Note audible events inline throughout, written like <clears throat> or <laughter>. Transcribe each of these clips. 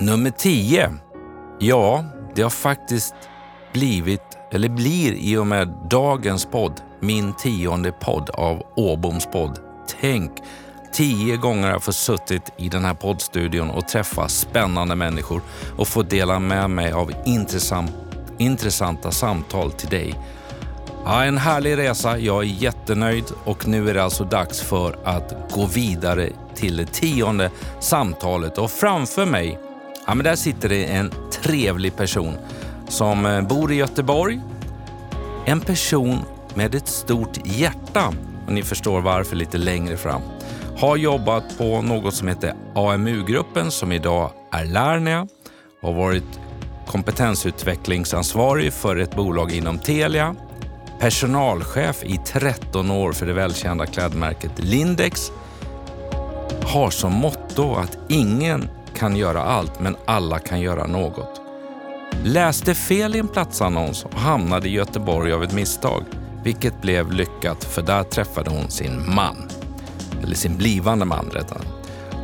Nummer 10. Ja, det har faktiskt blivit, eller blir i och med dagens podd, min tionde podd av Åboms podd. Tänk, tio gånger har jag fått suttit i den här poddstudion och träffa spännande människor och få dela med mig av intressant, intressanta samtal till dig. Ja, en härlig resa. Jag är jättenöjd och nu är det alltså dags för att gå vidare till det tionde samtalet och framför mig, ja men där sitter det en trevlig person som eh, bor i Göteborg. En person med ett stort hjärta och ni förstår varför lite längre fram. Har jobbat på något som heter AMU-gruppen som idag är Lernia. Har varit kompetensutvecklingsansvarig för ett bolag inom Telia. Personalchef i 13 år för det välkända klädmärket Lindex. Har som motto att ingen kan göra allt, men alla kan göra något. Läste fel i en platsannons och hamnade i Göteborg av ett misstag, vilket blev lyckat för där träffade hon sin man. Eller sin blivande man rättare.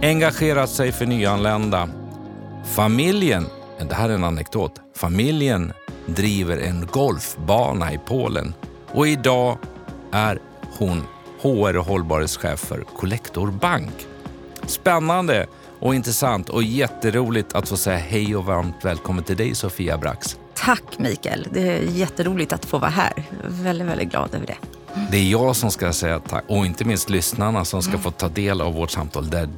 Engagerat sig för nyanlända. Familjen, det här är en anekdot, familjen driver en golfbana i Polen och idag är hon HR och hållbarhetschef för Collector Bank. Spännande och intressant och jätteroligt att få säga hej och varmt välkommen till dig Sofia Brax. Tack Mikael, det är jätteroligt att få vara här. Väldigt, väldigt glad över det. Det är jag som ska säga tack och inte minst lyssnarna som ska få ta del av vårt samtal där,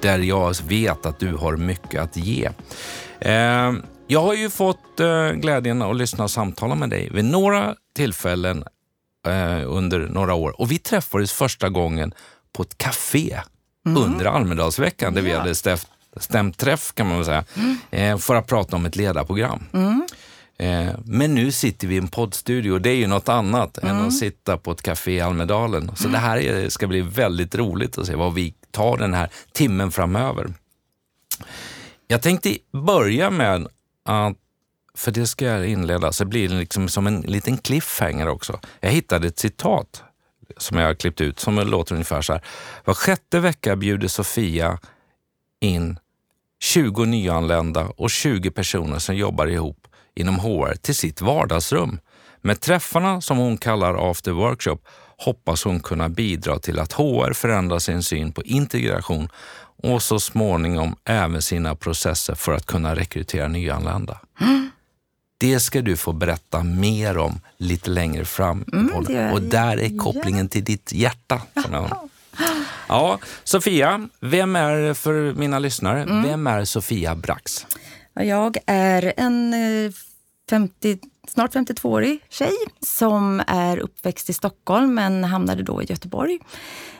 där jag vet att du har mycket att ge. Eh, jag har ju fått eh, glädjen att lyssna och samtala med dig vid några tillfällen eh, under några år och vi träffades första gången på ett café under Almedalsveckan där vi hade stämt, stämt träff kan man väl säga, eh, för att prata om ett ledarprogram. Eh, men nu sitter vi i en poddstudio och det är ju något annat än att sitta på ett café i Almedalen. Så det här är, ska bli väldigt roligt att se vad vi tar den här timmen framöver. Jag tänkte börja med att, för det ska jag inleda, så blir det liksom som en liten cliffhanger också. Jag hittade ett citat som jag har klippt ut som låter ungefär så här. Var sjätte vecka bjuder Sofia in 20 nyanlända och 20 personer som jobbar ihop inom HR till sitt vardagsrum. Med träffarna, som hon kallar after workshop, hoppas hon kunna bidra till att HR förändrar sin syn på integration och så småningom även sina processer för att kunna rekrytera nyanlända. <gasps> <gasps> Det ska du få berätta mer om lite längre fram. i podden. gör jag och där är kopplingen till ditt hjärta. <laughs> Ja, Sofia, vem är, för mina lyssnare, vem är Sofia Brax? Ja, Jag är en eh, 50, snart 52-årig tjej som är uppväxt i Stockholm men hamnade då i Göteborg.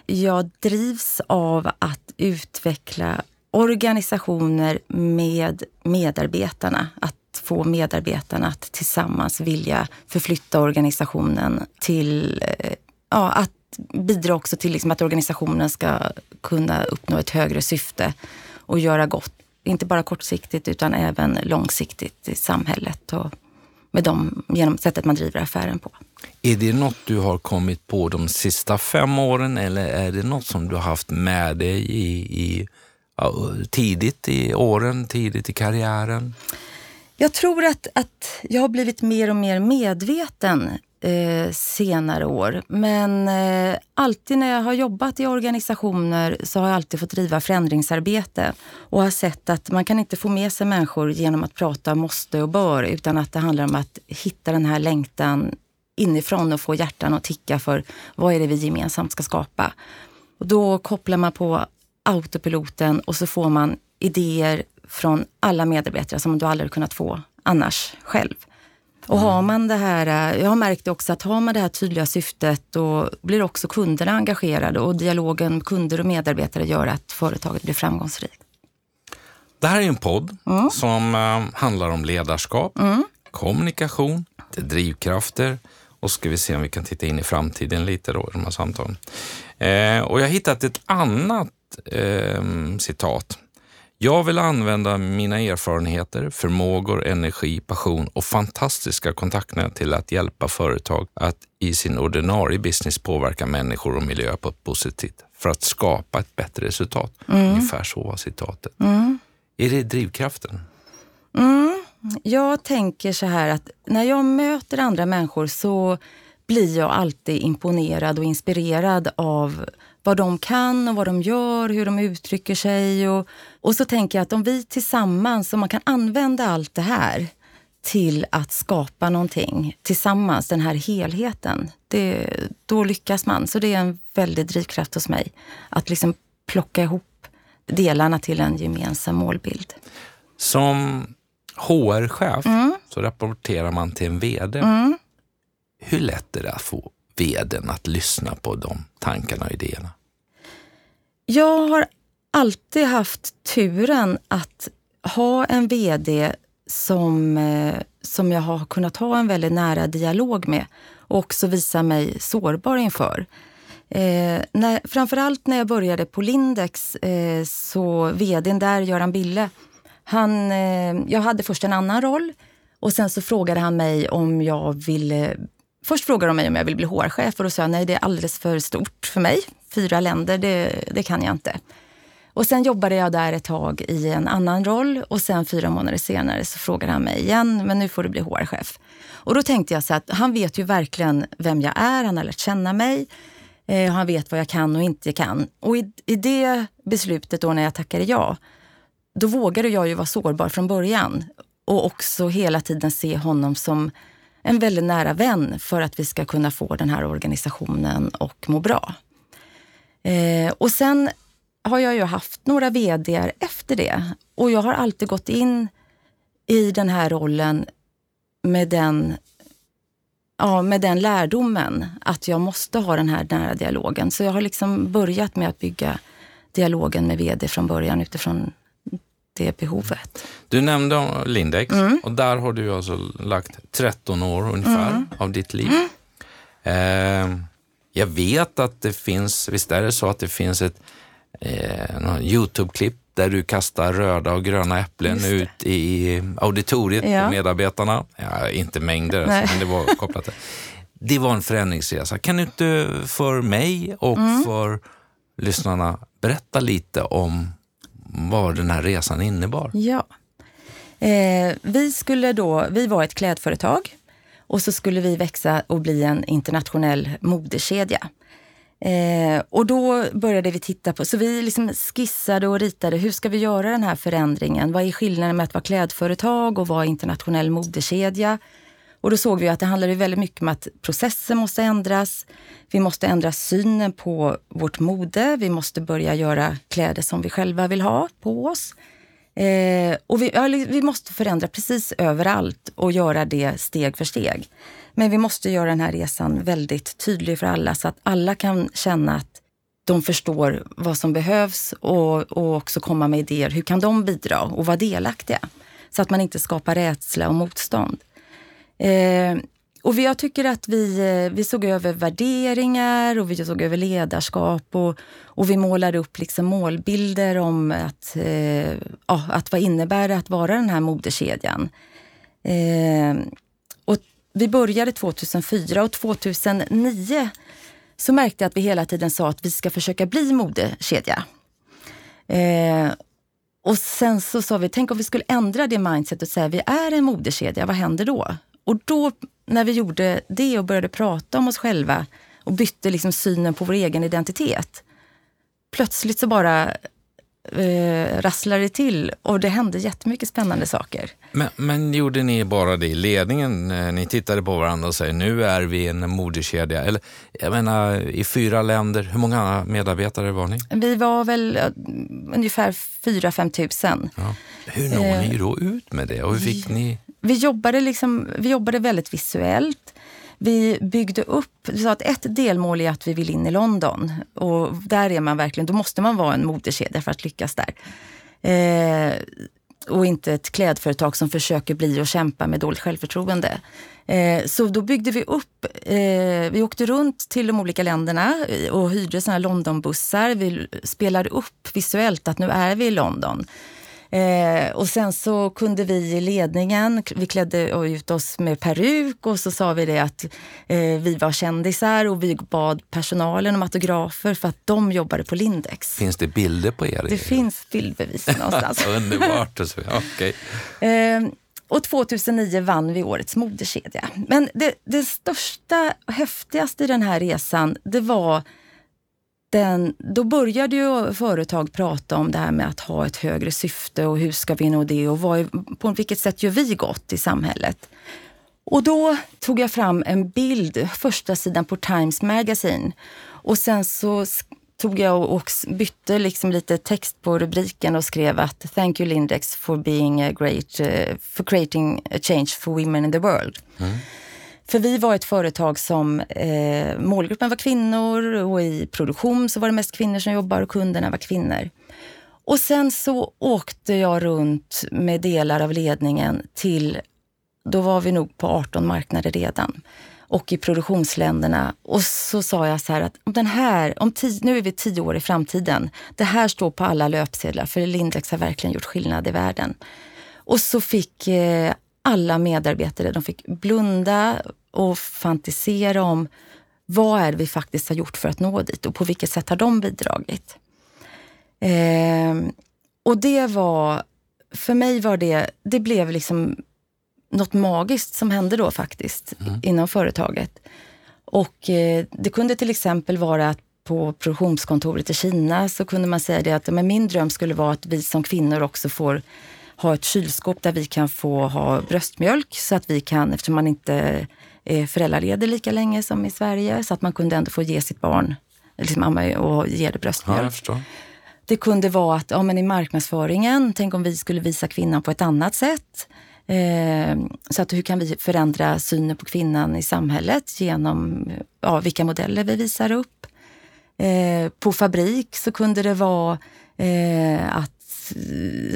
Jag drivs av att utveckla organisationer med medarbetarna. Att få medarbetarna att tillsammans vilja förflytta organisationen till eh, ja, att bidra också till liksom att organisationen ska kunna uppnå ett högre syfte och göra gott. Inte bara kortsiktigt utan även långsiktigt i samhället och med dem, genom sättet man driver affären på. Är det något du har kommit på de sista fem åren eller är det något som du har haft med dig i, i, tidigt i åren, tidigt i karriären? Jag tror att, att jag har blivit mer och mer medveten eh, senare år. Men eh, alltid när jag har jobbat i organisationer så har jag alltid fått driva förändringsarbete och har sett att man kan inte få med sig människor genom att prata måste och bör utan att det handlar om att hitta den här längtan inifrån och få hjärtan att ticka för vad är det vi gemensamt ska skapa. Och då kopplar man på autopiloten och så får man idéer från alla medarbetare som du aldrig kunnat få annars själv. Och har man det här, jag har märkt också att har man det här tydliga syftet då blir också kunderna engagerade och dialogen med kunder och medarbetare gör att företaget blir framgångsrikt. Det här är en podd som eh, handlar om ledarskap, kommunikation, det är drivkrafter och ska vi se om vi kan titta in i framtiden lite då i de här samtalen. Eh, och jag har hittat ett annat eh, citat. Jag vill använda mina erfarenheter, förmågor, energi, passion och fantastiska kontaktnät till att hjälpa företag att i sin ordinarie business påverka människor och miljö på ett positivt för att skapa ett bättre resultat. Mm. Ungefär så var citatet. Är det drivkraften? Mm. Jag tänker så här att när jag möter andra människor så blir jag alltid imponerad och inspirerad av vad de kan och vad de gör, hur de uttrycker sig. Och, och så tänker jag att om vi tillsammans, om man kan använda allt det här till att skapa någonting tillsammans, den här helheten, det, då lyckas man. Så det är en väldig drivkraft hos mig. Att liksom plocka ihop delarna till en gemensam målbild. Som HR-chef Mm. så rapporterar man till en VD. Hur lätt är det att få VDn att lyssna på de tankarna och idéerna? Jag har alltid haft turen att ha en VD som, eh, som jag har kunnat ha en väldigt nära dialog med och också visa mig sårbar inför. Eh, när, framförallt när jag började på Lindex, eh, så vdn där, Göran Bille, han, eh, jag hade först en annan roll och sen så frågade han mig om jag ville Först frågade de mig om jag ville bli HR-chef och då sa jag nej, det är alldeles för stort för mig. Fyra länder, det, det kan jag inte. Och sen jobbade jag där ett tag i en annan roll och sen fyra månader senare så frågade han mig igen, men nu får du bli HR-chef. Och då tänkte jag så att han vet ju verkligen vem jag är, han har lärt känna mig. Eh, han vet vad jag kan och inte kan. Och i, i det beslutet då när jag tackade ja, då vågade jag ju vara sårbar från början. Och också hela tiden se honom som en väldigt nära vän för att vi ska kunna få den här organisationen att må bra. Eh, och sen har jag ju haft några vd efter det och jag har alltid gått in i den här rollen med den, ja, med den lärdomen att jag måste ha den här nära dialogen. Så jag har liksom börjat med att bygga dialogen med vd från början utifrån det behovet. Du nämnde Lindex Mm. och där har du alltså lagt 13 år ungefär Mm. av ditt liv. Eh, jag vet att det finns, visst är det så att det finns ett eh, Youtube-klipp där du kastar röda och gröna äpplen ut i auditoriet Ja. på medarbetarna. Ja, inte mängder, Nej. men det var <laughs> kopplat till. Det var en förändringsresa. Kan du inte för mig och Mm. för lyssnarna berätta lite om vad den här resan innebar? Ja. Eh, vi, skulle då, vi var ett klädföretag och så skulle vi växa och bli en internationell modekedja. Eh, och då började vi titta på, så vi liksom skissade och ritade, hur ska vi göra den här förändringen? Vad är skillnaden med att vara klädföretag och vara internationell modekedja? Och då såg vi att det handlade väldigt mycket om att processen måste ändras. Vi måste ändra synen på vårt mode. Vi måste börja göra kläder som vi själva vill ha på oss. Eh, och vi, ja, vi måste förändra precis överallt och göra det steg för steg. Men vi måste göra den här resan väldigt tydlig för alla så att alla kan känna att de förstår vad som behövs och, och också komma med idéer. Hur kan de bidra och vara delaktiga? Så att man inte skapar rädsla och motstånd. Eh, och vi, jag tycker att vi, eh, vi såg över värderingar och vi såg över ledarskap och, och vi målade upp liksom målbilder om att, eh, ja, att vad innebär det att vara den här modekedjan. Eh, och vi började 2004 och 2009 så märkte jag att vi hela tiden sa att vi ska försöka bli modekedja. Eh, och sen så sa vi, tänk om vi skulle ändra det mindsetet och säga vi är en modekedja, vad händer då? Och då när vi gjorde det och började prata om oss själva och bytte liksom synen på vår egen identitet. Plötsligt så bara eh, rasslade det till och det hände jättemycket spännande saker. Men, men gjorde ni bara det i ledningen? Eh, Ni tittade på varandra och säger nu är vi en modekedja. Eller jag menar i fyra länder, hur många medarbetare var ni? Vi var väl eh, ungefär 4-5 tusen. Ja. Hur når Eh, ni då ut med det och hur fick ni? Vi jobbade, liksom, vi jobbade väldigt visuellt. Vi byggde upp, vi sa att ett delmål är att vi vill in i London. Och där är man verkligen, då måste man vara en modekedja för att lyckas där. Eh, och inte ett klädföretag som försöker bli och kämpa med dåligt självförtroende. Eh, så då byggde vi upp, eh, vi åkte runt till de olika länderna eh, och hyrde såna här Londonbussar. Vi spelade upp visuellt att nu är vi i London. Eh, och sen så kunde vi i ledningen, vi klädde ut oss med peruk och så sa vi det att eh, vi var kändisar och vi bad personalen om autografer för att de jobbade på Lindex. Finns det bilder på er? Det finns bildbevis någonstans. <laughs> Underbart. okay. eh, och 2009 vann vi årets modekedja. Men det, det största och häftigaste i den här resan, det var den, då började ju företag prata om det här med att ha ett högre syfte och hur ska vi nå det och vad, på vilket sätt gör vi gott i samhället? Och då tog jag fram en bild, första sidan på Times Magazine. Och sen så tog jag och bytte liksom lite text på rubriken och skrev att Thank you Lindex for being a great, uh, for creating a change for women in the world. Mm. För vi var ett företag som eh, målgruppen var kvinnor och i produktion så var det mest kvinnor som jobbar och kunderna var kvinnor. Och sen så åkte jag runt med delar av ledningen till, då var vi nog på 18 marknader redan och i produktionsländerna. Och så sa jag så här att om den här, om tio, nu är vi tio år i framtiden, det här står på alla löpsedlar för Lindex har verkligen gjort skillnad i världen. Och så fick eh, alla medarbetare, de fick blunda och fantisera om vad är det vi faktiskt har gjort för att nå dit och på vilket sätt har de bidragit? Eh, och det var, för mig var det, det blev liksom något magiskt som hände då faktiskt mm. inom företaget. Och eh, det kunde till exempel vara att på produktionskontoret i Kina så kunde man säga det att men min dröm skulle vara att vi som kvinnor också får ha ett kylskåp där vi kan få ha bröstmjölk så att vi kan, eftersom man inte är föräldraledig lika länge som i Sverige, så att man kunde ändå få ge sitt barn, liksom amma och ge det bröstmjölk. Ja, det kunde vara att ja, men i marknadsföringen, tänk om vi skulle visa kvinnan på ett annat sätt. Eh, så att hur kan vi förändra synen på kvinnan i samhället genom ja, vilka modeller vi visar upp? Eh, på fabrik så kunde det vara eh, att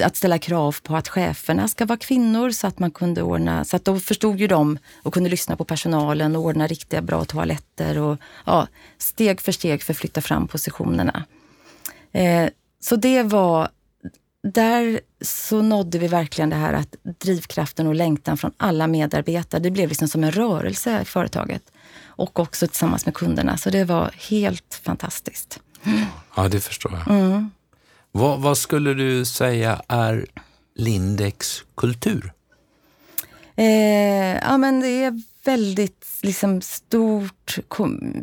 att ställa krav på att cheferna ska vara kvinnor så att man kunde ordna, så att då förstod ju de och kunde lyssna på personalen och ordna riktiga bra toaletter och ja, steg för steg förflytta fram positionerna. Eh, så det var där så nådde vi verkligen det här att drivkraften och längtan från alla medarbetare, det blev liksom som en rörelse i företaget. Och också tillsammans med kunderna. Så det var helt fantastiskt. Ja, det förstår jag. Mm. Vad, vad, skulle du säga är Lindex kultur? Eh, ja, men det är väldigt liksom, stort,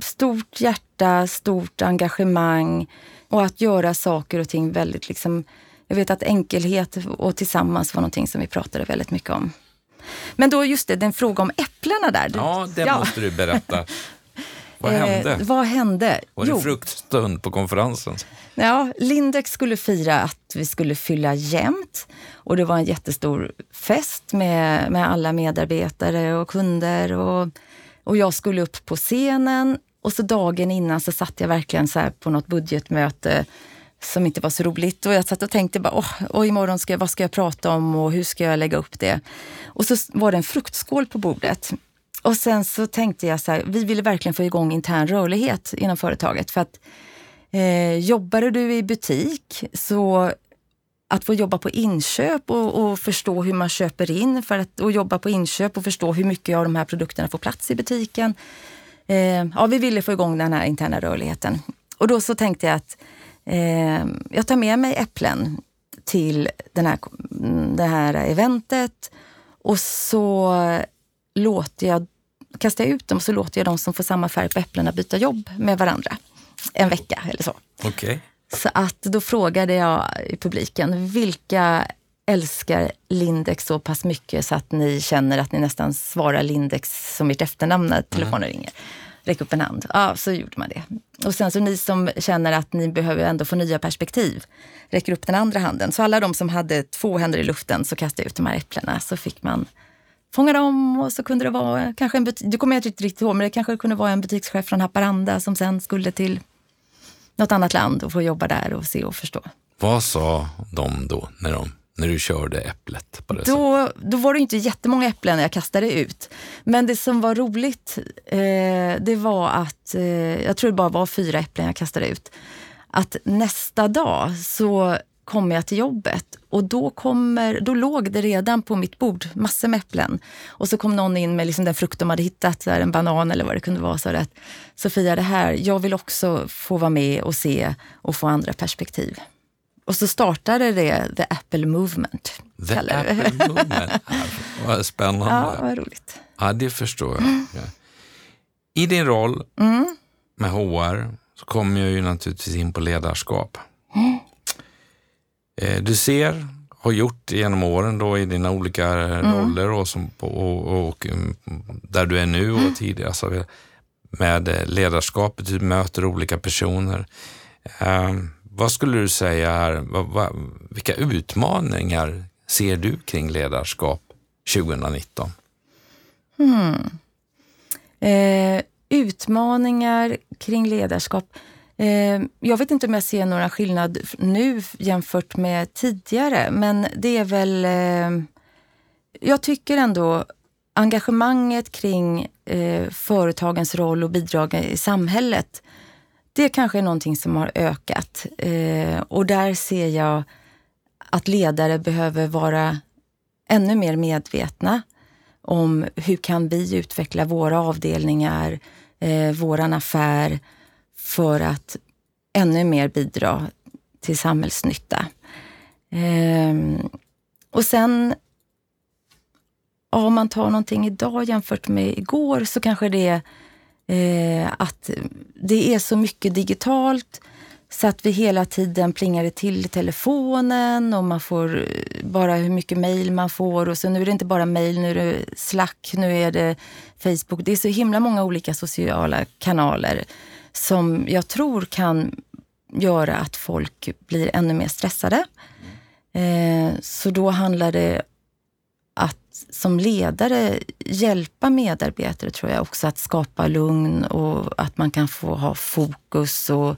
stort hjärta, stort engagemang och att göra saker och ting väldigt liksom, jag vet att enkelhet och tillsammans var någonting som vi pratade väldigt mycket om. Men då just det, den fråga om äpplena där. Ja, det ja. måste du berätta. <laughs> Vad eh, hände? Eh, vad hände? Var det jo. fruktstund på konferensen? Ja, Lindex skulle fira att vi skulle fylla jämnt. Och det var en jättestor fest med, med alla medarbetare och kunder. Och, och jag skulle upp på scenen. Och så dagen innan så satt jag verkligen så på något budgetmöte som inte var så roligt. Och jag satt och tänkte bara, åh, och imorgon ska jag, vad ska jag prata om och hur ska jag lägga upp det? Och så var det en fruktskål på bordet. Och sen så tänkte jag så här, vi ville verkligen få igång intern rörlighet inom företaget. För att eh, jobbar du i butik så att få jobba på inköp och, och, förstå hur man köper in för att, och jobba på inköp och förstå hur mycket av de här produkterna får plats i butiken. Eh, ja, vi ville få igång den här interna rörligheten. Och då så tänkte jag att eh, jag tar med mig äpplen till den här, mm, det här eventet och så låter jag, kastar jag ut dem och så låter jag de som får samma färg på äpplena byta jobb med varandra en vecka eller så. Okay. Så att då frågade jag i publiken, vilka älskar Lindex så pass mycket så att ni känner att ni nästan svarar Lindex som ert efternamn när telefonen mm. ringer? Räck upp en hand. Ja, så gjorde man det. Och sen så ni som känner att ni behöver ändå få nya perspektiv, räcker upp den andra handen. Så alla de som hade två händer i luften så kastade jag ut de här äpplena. Så fick man fånga dem och så kunde det vara kanske en butik, det kommer jag inte riktigt ihåg, men det kanske kunde vara en butikschef från Haparanda som sen skulle till något annat land och få jobba där och se och förstå. Vad sa de då när, de, när du körde äpplet? På det då, då var det inte jättemånga äpplen jag kastade ut. Men det som var roligt, eh, det var att, eh, jag tror det bara var fyra äpplen jag kastade ut. Att nästa dag så kommer jag till jobbet och då, kommer, då låg det redan på mitt bord massor med äpplen. Och så kom någon in med liksom den frukt de hade hittat, så här, en banan eller vad det kunde vara. Så att, Sofia, det här, jag vill också få vara med och se och få andra perspektiv. Och så startade det The Apple Movement. The Apple Movement. <laughs> vad spännande. Ja, vad roligt. Ja, det förstår jag. Mm. I din roll mm. med HR så kommer jag ju naturligtvis in på ledarskap. Mm. Du ser, har gjort genom åren då i dina olika mm. roller och, som, och, och, och, mm, där du är nu och mm. tidigare, alltså med ledarskapet, du möter olika personer. Um, vad skulle du säga här, vad, vad, vilka utmaningar ser du kring ledarskap 2019? Hmm. Eh, utmaningar kring ledarskap. Ehm, jag vet inte om jag ser några skillnad nu jämfört med tidigare, men det är väl... Ehm, jag tycker ändå engagemanget kring eh, företagens roll och bidrag i samhället, det kanske är någonting som har ökat. Ehm, och där ser jag att ledare behöver vara ännu mer medvetna om hur kan vi utveckla våra avdelningar, eh, våran affär för att ännu mer bidra till samhällsnytta. Ehm, och sen om man tar någonting idag jämfört med igår så kanske det är eh, att det är så mycket digitalt så att vi hela tiden plingar till i telefonen och man får eh, bara hur mycket mejl man får. Och så nu är det inte bara mejl, nu är det Slack, nu är det Facebook. Det är så himla många olika sociala kanaler som jag tror kan göra att folk blir ännu mer stressade. Eh, så då handlar det att som ledare hjälpa medarbetare tror jag också att skapa lugn och att man kan få ha fokus och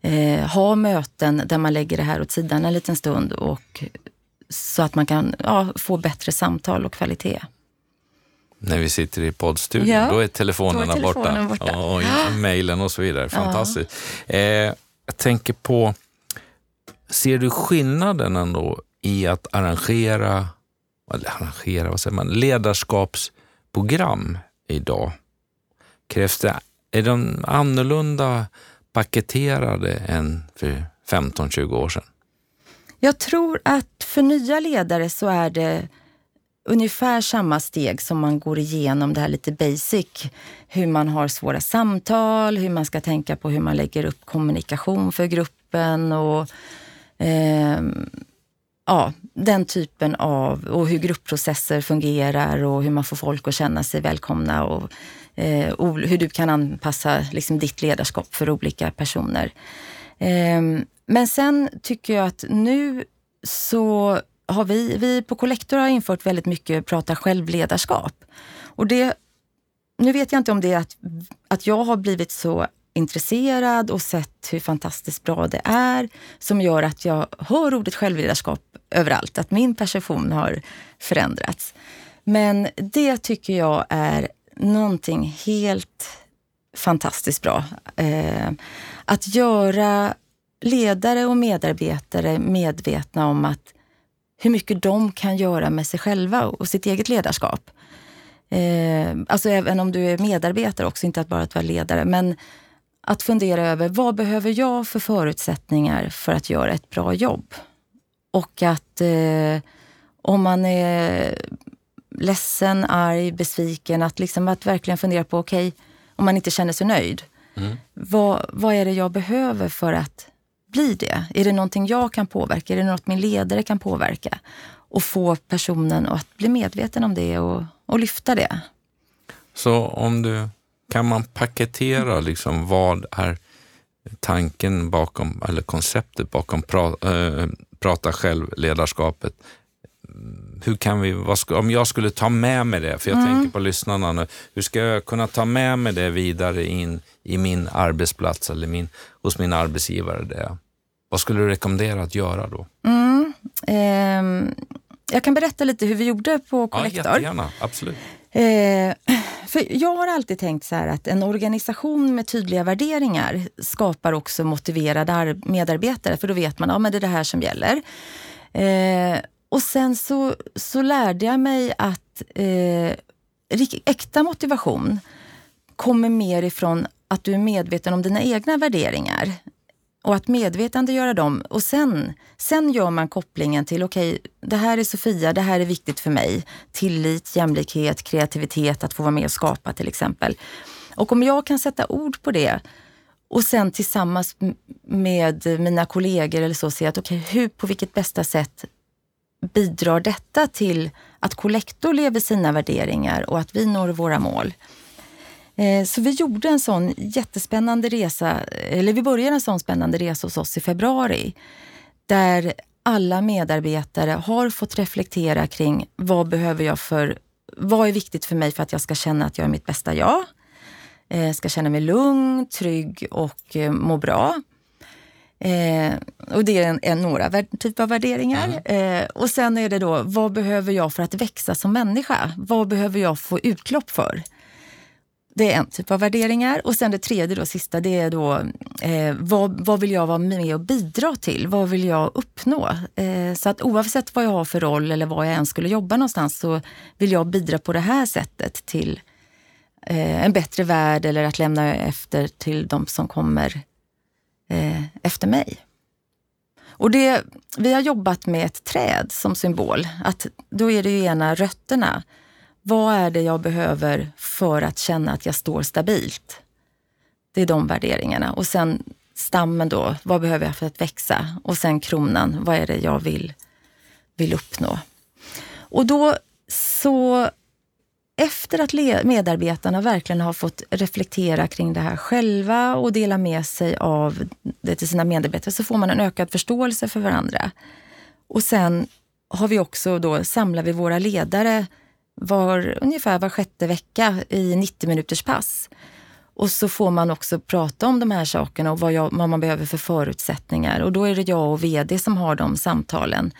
eh, ha möten där man lägger det här åt sidan en liten stund och så att man kan ja, få bättre samtal och kvalitet. När vi sitter i poddstudion, ja, då är telefonerna då är telefonen borta. borta. och <gasps> mejlen och så vidare. Fantastiskt. Ja. Eh, jag tänker på, ser du skillnaden ändå i att arrangera, eller arrangera, vad säger man, ledarskapsprogram idag? Krävs det, är de annorlunda paketerade än för 15-20 år sedan? Jag tror att för nya ledare så är det ungefär samma steg som man går igenom det här lite basic. Hur man har svåra samtal, hur man ska tänka på hur man lägger upp kommunikation för gruppen och eh, ja, den typen av, och hur gruppprocesser fungerar och hur man får folk att känna sig välkomna och eh, hur du kan anpassa liksom, ditt ledarskap för olika personer. Eh, men sen tycker jag att nu så har vi, vi på Collector har infört väldigt mycket prata självledarskap. Och det, nu vet jag inte om det är att, att jag har blivit så intresserad och sett hur fantastiskt bra det är som gör att jag hör ordet självledarskap överallt, att min perception har förändrats. Men det tycker jag är någonting helt fantastiskt bra. Eh, att göra ledare och medarbetare medvetna om att hur mycket de kan göra med sig själva och sitt eget ledarskap. Eh, alltså även om du är medarbetare också, inte att bara att vara ledare. Men att fundera över vad behöver jag för förutsättningar för att göra ett bra jobb? Och att eh, om man är ledsen, arg, besviken, att, liksom, att verkligen fundera på, okej, okay, om man inte känner sig nöjd. Mm. Vad, vad är det jag behöver för att bli det? Är det någonting jag kan påverka? Är det något min ledare kan påverka? Och få personen att bli medveten om det och, och lyfta det. Så om du, kan man paketera liksom vad är tanken bakom, eller konceptet bakom pra, äh, prata själv-ledarskapet? Hur kan vi, ska, om jag skulle ta med mig det, för jag mm. tänker på lyssnarna nu, hur ska jag kunna ta med mig det vidare in i min arbetsplats eller min, hos min arbetsgivare? Det? Vad skulle du rekommendera att göra då? Mm. Eh, jag kan berätta lite hur vi gjorde på Collector. Ja, jättegärna. Absolut. Eh, <clears throat> för jag har alltid tänkt så här att en organisation med tydliga värderingar skapar också motiverade medarbetare, för då vet man att ja, det är det här som gäller. Eh, och sen så, så lärde jag mig att eh, äkta motivation kommer mer ifrån att du är medveten om dina egna värderingar och att medvetandegöra dem. Och sen, sen gör man kopplingen till, okej, okay, det här är Sofia, det här är viktigt för mig. Tillit, jämlikhet, kreativitet, att få vara med och skapa till exempel. Och om jag kan sätta ord på det och sen tillsammans med mina kollegor eller så se att okej, okay, hur, på vilket bästa sätt bidrar detta till att Collector lever sina värderingar och att vi når våra mål? Eh, så vi gjorde en sån jättespännande resa, eller vi började en sån spännande resa hos oss i februari. Där alla medarbetare har fått reflektera kring vad behöver jag för, vad är viktigt för mig för att jag ska känna att jag är mitt bästa jag? Eh, ska känna mig lugn, trygg och eh, må bra. Eh, och det är en, en några typer av värderingar. Mm. Eh, och sen är det då, vad behöver jag för att växa som människa? Vad behöver jag få utlopp för? Det är en typ av värderingar. Och sen det tredje, då, sista, det är då eh, vad, vad vill jag vara med och bidra till? Vad vill jag uppnå? Eh, så att oavsett vad jag har för roll eller var jag än skulle jobba någonstans så vill jag bidra på det här sättet till eh, en bättre värld eller att lämna efter till de som kommer eh, efter mig. Och det, vi har jobbat med ett träd som symbol. Att då är det ju ena rötterna vad är det jag behöver för att känna att jag står stabilt? Det är de värderingarna. Och sen stammen då, vad behöver jag för att växa? Och sen kronan, vad är det jag vill, vill uppnå? Och då så efter att medarbetarna verkligen har fått reflektera kring det här själva och dela med sig av det till sina medarbetare så får man en ökad förståelse för varandra. Och sen har vi också då, samlar vi våra ledare var, ungefär var sjätte vecka i 90 minuters pass. Och så får man också prata om de här sakerna och vad, jag, vad, man behöver för förutsättningar. Och då är det jag och VD som har de samtalen.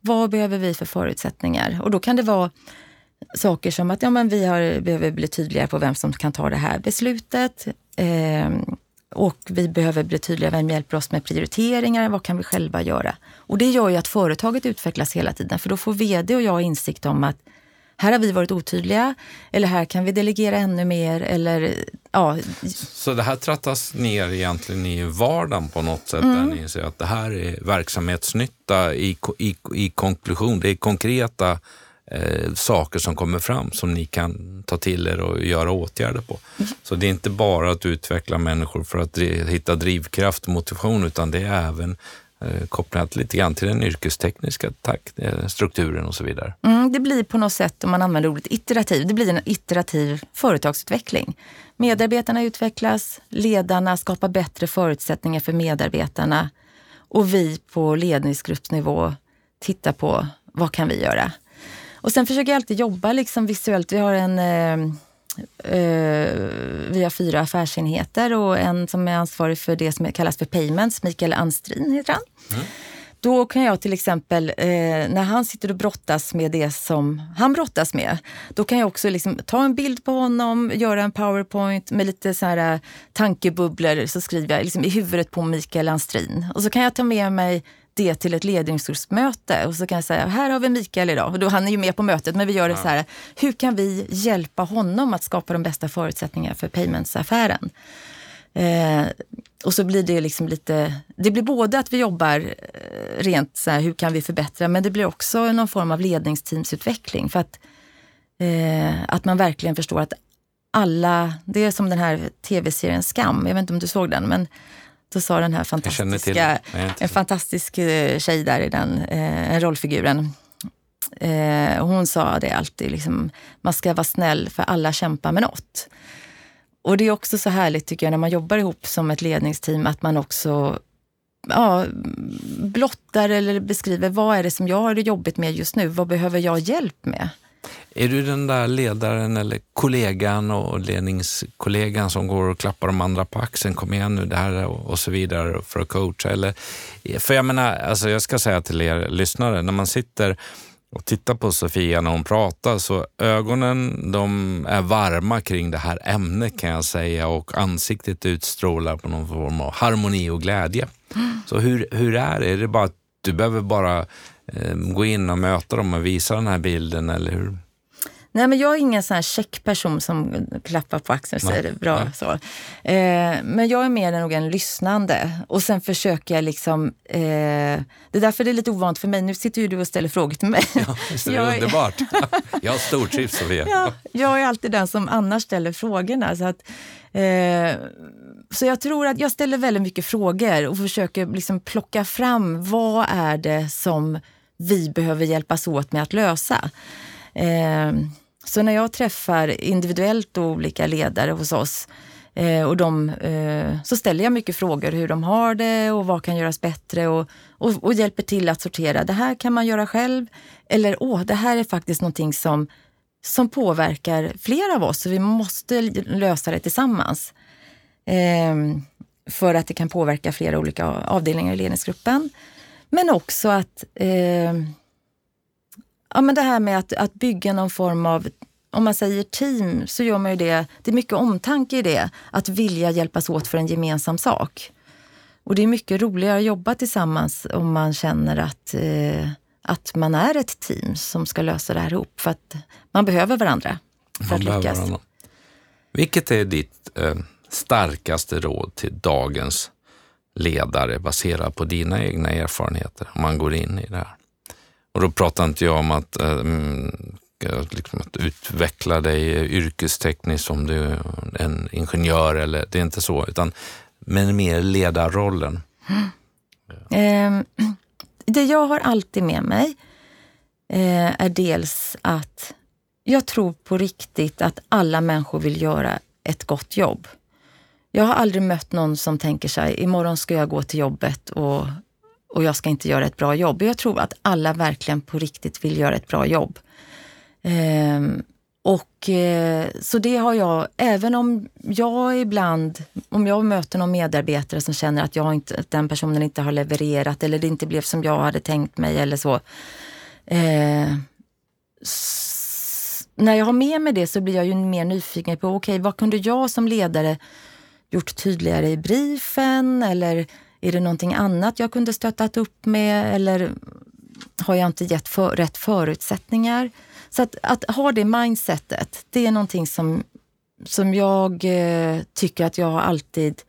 Vad behöver vi för förutsättningar? Och då kan det vara saker som att ja, men vi har, behöver bli tydligare på vem som kan ta det här beslutet. Eh, och vi behöver bli tydliga, vem hjälper oss med prioriteringar? Vad kan vi själva göra? Och det gör ju att företaget utvecklas hela tiden, för då får VD och jag insikt om att här har vi varit otydliga eller här kan vi delegera ännu mer. Eller, ja. Så det här trattas ner egentligen i vardagen på något sätt mm. där ni ser att det här är verksamhetsnytta i, i, i konklusion. Det är konkreta eh, saker som kommer fram som ni kan ta till er och göra åtgärder på. Mm. Så det är inte bara att utveckla människor för att hitta drivkraft och motivation utan det är även Eh, kopplat lite grann till den yrkestekniska takt, eh, strukturen och så vidare. Mm, det blir på något sätt, om man använder ordet iterativ, det blir en iterativ företagsutveckling. Medarbetarna utvecklas, ledarna skapar bättre förutsättningar för medarbetarna och vi på ledningsgruppsnivå tittar på vad kan vi göra? Och sen försöker jag alltid jobba liksom visuellt. Vi har en eh, Uh, vi har fyra affärsenheter och en som är ansvarig för det som kallas för payments, Mikael Anstrin heter han. Mm. Då kan jag till exempel, eh, när han sitter och brottas med det som han brottas med, då kan jag också liksom ta en bild på honom, göra en powerpoint med lite så här, uh, tankebubblor, så skriver jag liksom, i huvudet på Mikael Anstrin. Och så kan jag ta med mig det till ett ledningsgruppsmöte och så kan jag säga, här har vi Mikael idag. Och då, han är ju med på mötet, men vi gör det ja. så här, hur kan vi hjälpa honom att skapa de bästa förutsättningarna för paymentsaffären? Eh, och så blir det liksom lite, det blir både att vi jobbar eh, rent så här, hur kan vi förbättra, men det blir också någon form av ledningsteamsutveckling. För att, eh, att man verkligen förstår att alla, det är som den här tv-serien Skam, jag vet inte om du såg den, men då sa den här fantastiska, en fantastisk eh, tjej där i den eh, rollfiguren. Eh, hon sa det alltid, liksom, man ska vara snäll för alla kämpar med något. Och det är också så härligt tycker jag när man jobbar ihop som ett ledningsteam att man också ja, blottar eller beskriver vad är det som jag har det jobbigt med just nu? Vad behöver jag hjälp med? Är du den där ledaren eller kollegan och ledningskollegan som går och klappar de andra på axeln, kom igen nu det här och så vidare för att coacha? Eller, för jag menar, alltså jag ska säga till er lyssnare, när man sitter och tittar på Sofia när hon pratar så ögonen de är varma kring det här ämnet kan jag säga och ansiktet utstrålar på någon form av harmoni och glädje. Mm. Så hur, hur är det? Är det bara att du behöver bara gå in och möta dem och visa den här bilden eller hur? Nej, men jag är ingen sån här checkperson som klappar på axeln och säger det bra. Så. Eh, men jag är mer nog en lyssnande. Och sen försöker jag liksom... Eh, det är därför det är lite ovant för mig. Nu sitter ju du och ställer frågor till mig. <laughs> Ja, det är jag underbart. <laughs> jag har stortrivs Sofia. Ja, jag är alltid den som annars ställer frågorna. Så, att, eh, så jag tror att jag ställer väldigt mycket frågor och försöker liksom plocka fram vad är det som vi behöver hjälpas åt med att lösa. Eh, så när jag träffar individuellt olika ledare hos oss eh, och de, eh, så ställer jag mycket frågor hur de har det och vad kan göras bättre och, och, och, hjälper till att sortera. Det här kan man göra själv eller åh, det här är faktiskt någonting som, som påverkar flera av oss så vi måste lösa det tillsammans. Eh, för att det kan påverka flera olika avdelningar i ledningsgruppen. Men också att eh, Ja, men det här med att, att bygga någon form av om man säger team så gör man ju det, det är mycket omtanke i det, att vilja hjälpas åt för en gemensam sak. Och det är mycket roligare att jobba tillsammans om man känner att, eh, att man är ett team som ska lösa det här ihop. För att man behöver varandra för man att lyckas. Varandra. Vilket är ditt eh, starkaste råd till dagens ledare baserat på dina egna erfarenheter om man går in i det här? Och då pratar inte jag om att, äh, liksom att utveckla dig yrkestekniskt som du är en ingenjör, eller, det är inte så, utan men mer ledarrollen. Mm. Eh, det jag har alltid med mig eh, är dels att jag tror på riktigt att alla människor vill göra ett gott jobb. Jag har aldrig mött någon som tänker sig, imorgon ska jag gå till jobbet och och jag ska inte göra ett bra jobb. Jag tror att alla verkligen på riktigt vill göra ett bra jobb. Ehm, och eh, Så det har jag, även om jag ibland, om jag möter någon medarbetare som känner att, jag inte, att den personen inte har levererat eller det inte blev som jag hade tänkt mig eller så. Eh, när jag har med mig det så blir jag ju mer nyfiken på, okej, okay, vad kunde jag som ledare gjort tydligare i briefen eller är det någonting annat jag kunde stöttat upp med eller har jag inte gett för, rätt förutsättningar? Så att, att ha det mindsetet, det är någonting som, som jag eh, tycker att jag har alltid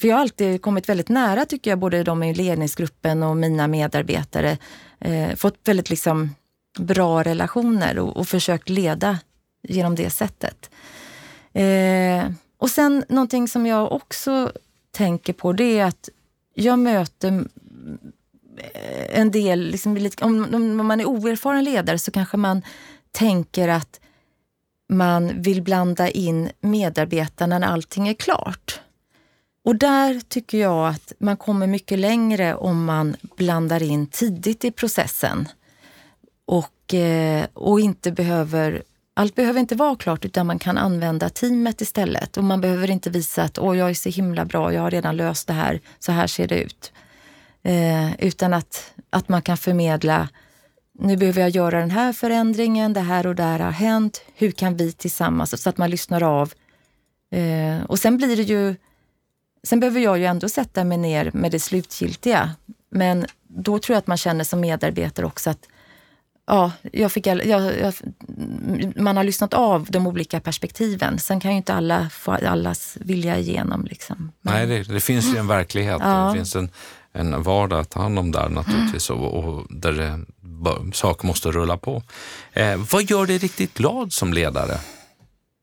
för jag har alltid kommit väldigt nära, tycker jag, både de i ledningsgruppen och mina medarbetare. Eh, fått väldigt liksom bra relationer och, och försökt leda genom det sättet. Eh, och sen någonting som jag också tänker på det är att jag möter eh, en del, liksom, om, om man är oerfaren ledare så kanske man tänker att man vill blanda in medarbetarna när allting är klart. Och där tycker jag att man kommer mycket längre om man blandar in tidigt i processen och, eh, och inte behöver allt behöver inte vara klart utan man kan använda teamet istället. Och man behöver inte visa att Åh, jag är så himla bra, jag har redan löst det här, så här ser det ut. Eh, utan att, att man kan förmedla nu behöver jag göra den här förändringen, det här och det här har hänt. Hur kan vi tillsammans? Så att man lyssnar av. Eh, och sen blir det ju... Sen behöver jag ju ändå sätta mig ner med det slutgiltiga. Men då tror jag att man känner som medarbetare också att ja, jag fick, jag, jag, man har lyssnat av de olika perspektiven. Sen kan ju inte alla få allas vilja igenom. Liksom. Nej, det, det, finns ju en verklighet. Ja. Det finns en, en vardag att ta hand om där naturligtvis och, och där det, saker måste rulla på. Eh, vad gör dig riktigt glad som ledare?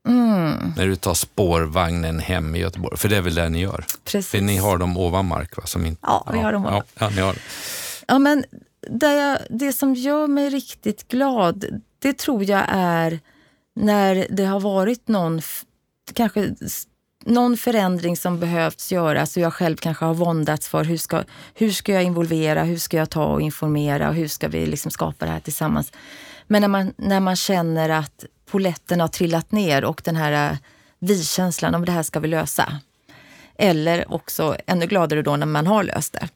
Mm. När du tar spårvagnen hem i Göteborg, för det är väl det ni gör? Precis. För ni har dem ovan mark? Va, som inte, ja, vi har dem ovan. Ja, ja, ni har. ja, men det, jag, det som gör mig riktigt glad, det tror jag är när det har varit någon, kanske någon förändring som behövts göras och jag själv kanske har våndats för hur ska, hur ska jag involvera, hur ska jag ta och informera och hur ska vi liksom skapa det här tillsammans. Men när man, när man känner att poletten har trillat ner och den här äh, vi-känslan om det här ska vi lösa. Eller också ännu gladare då när man har löst det.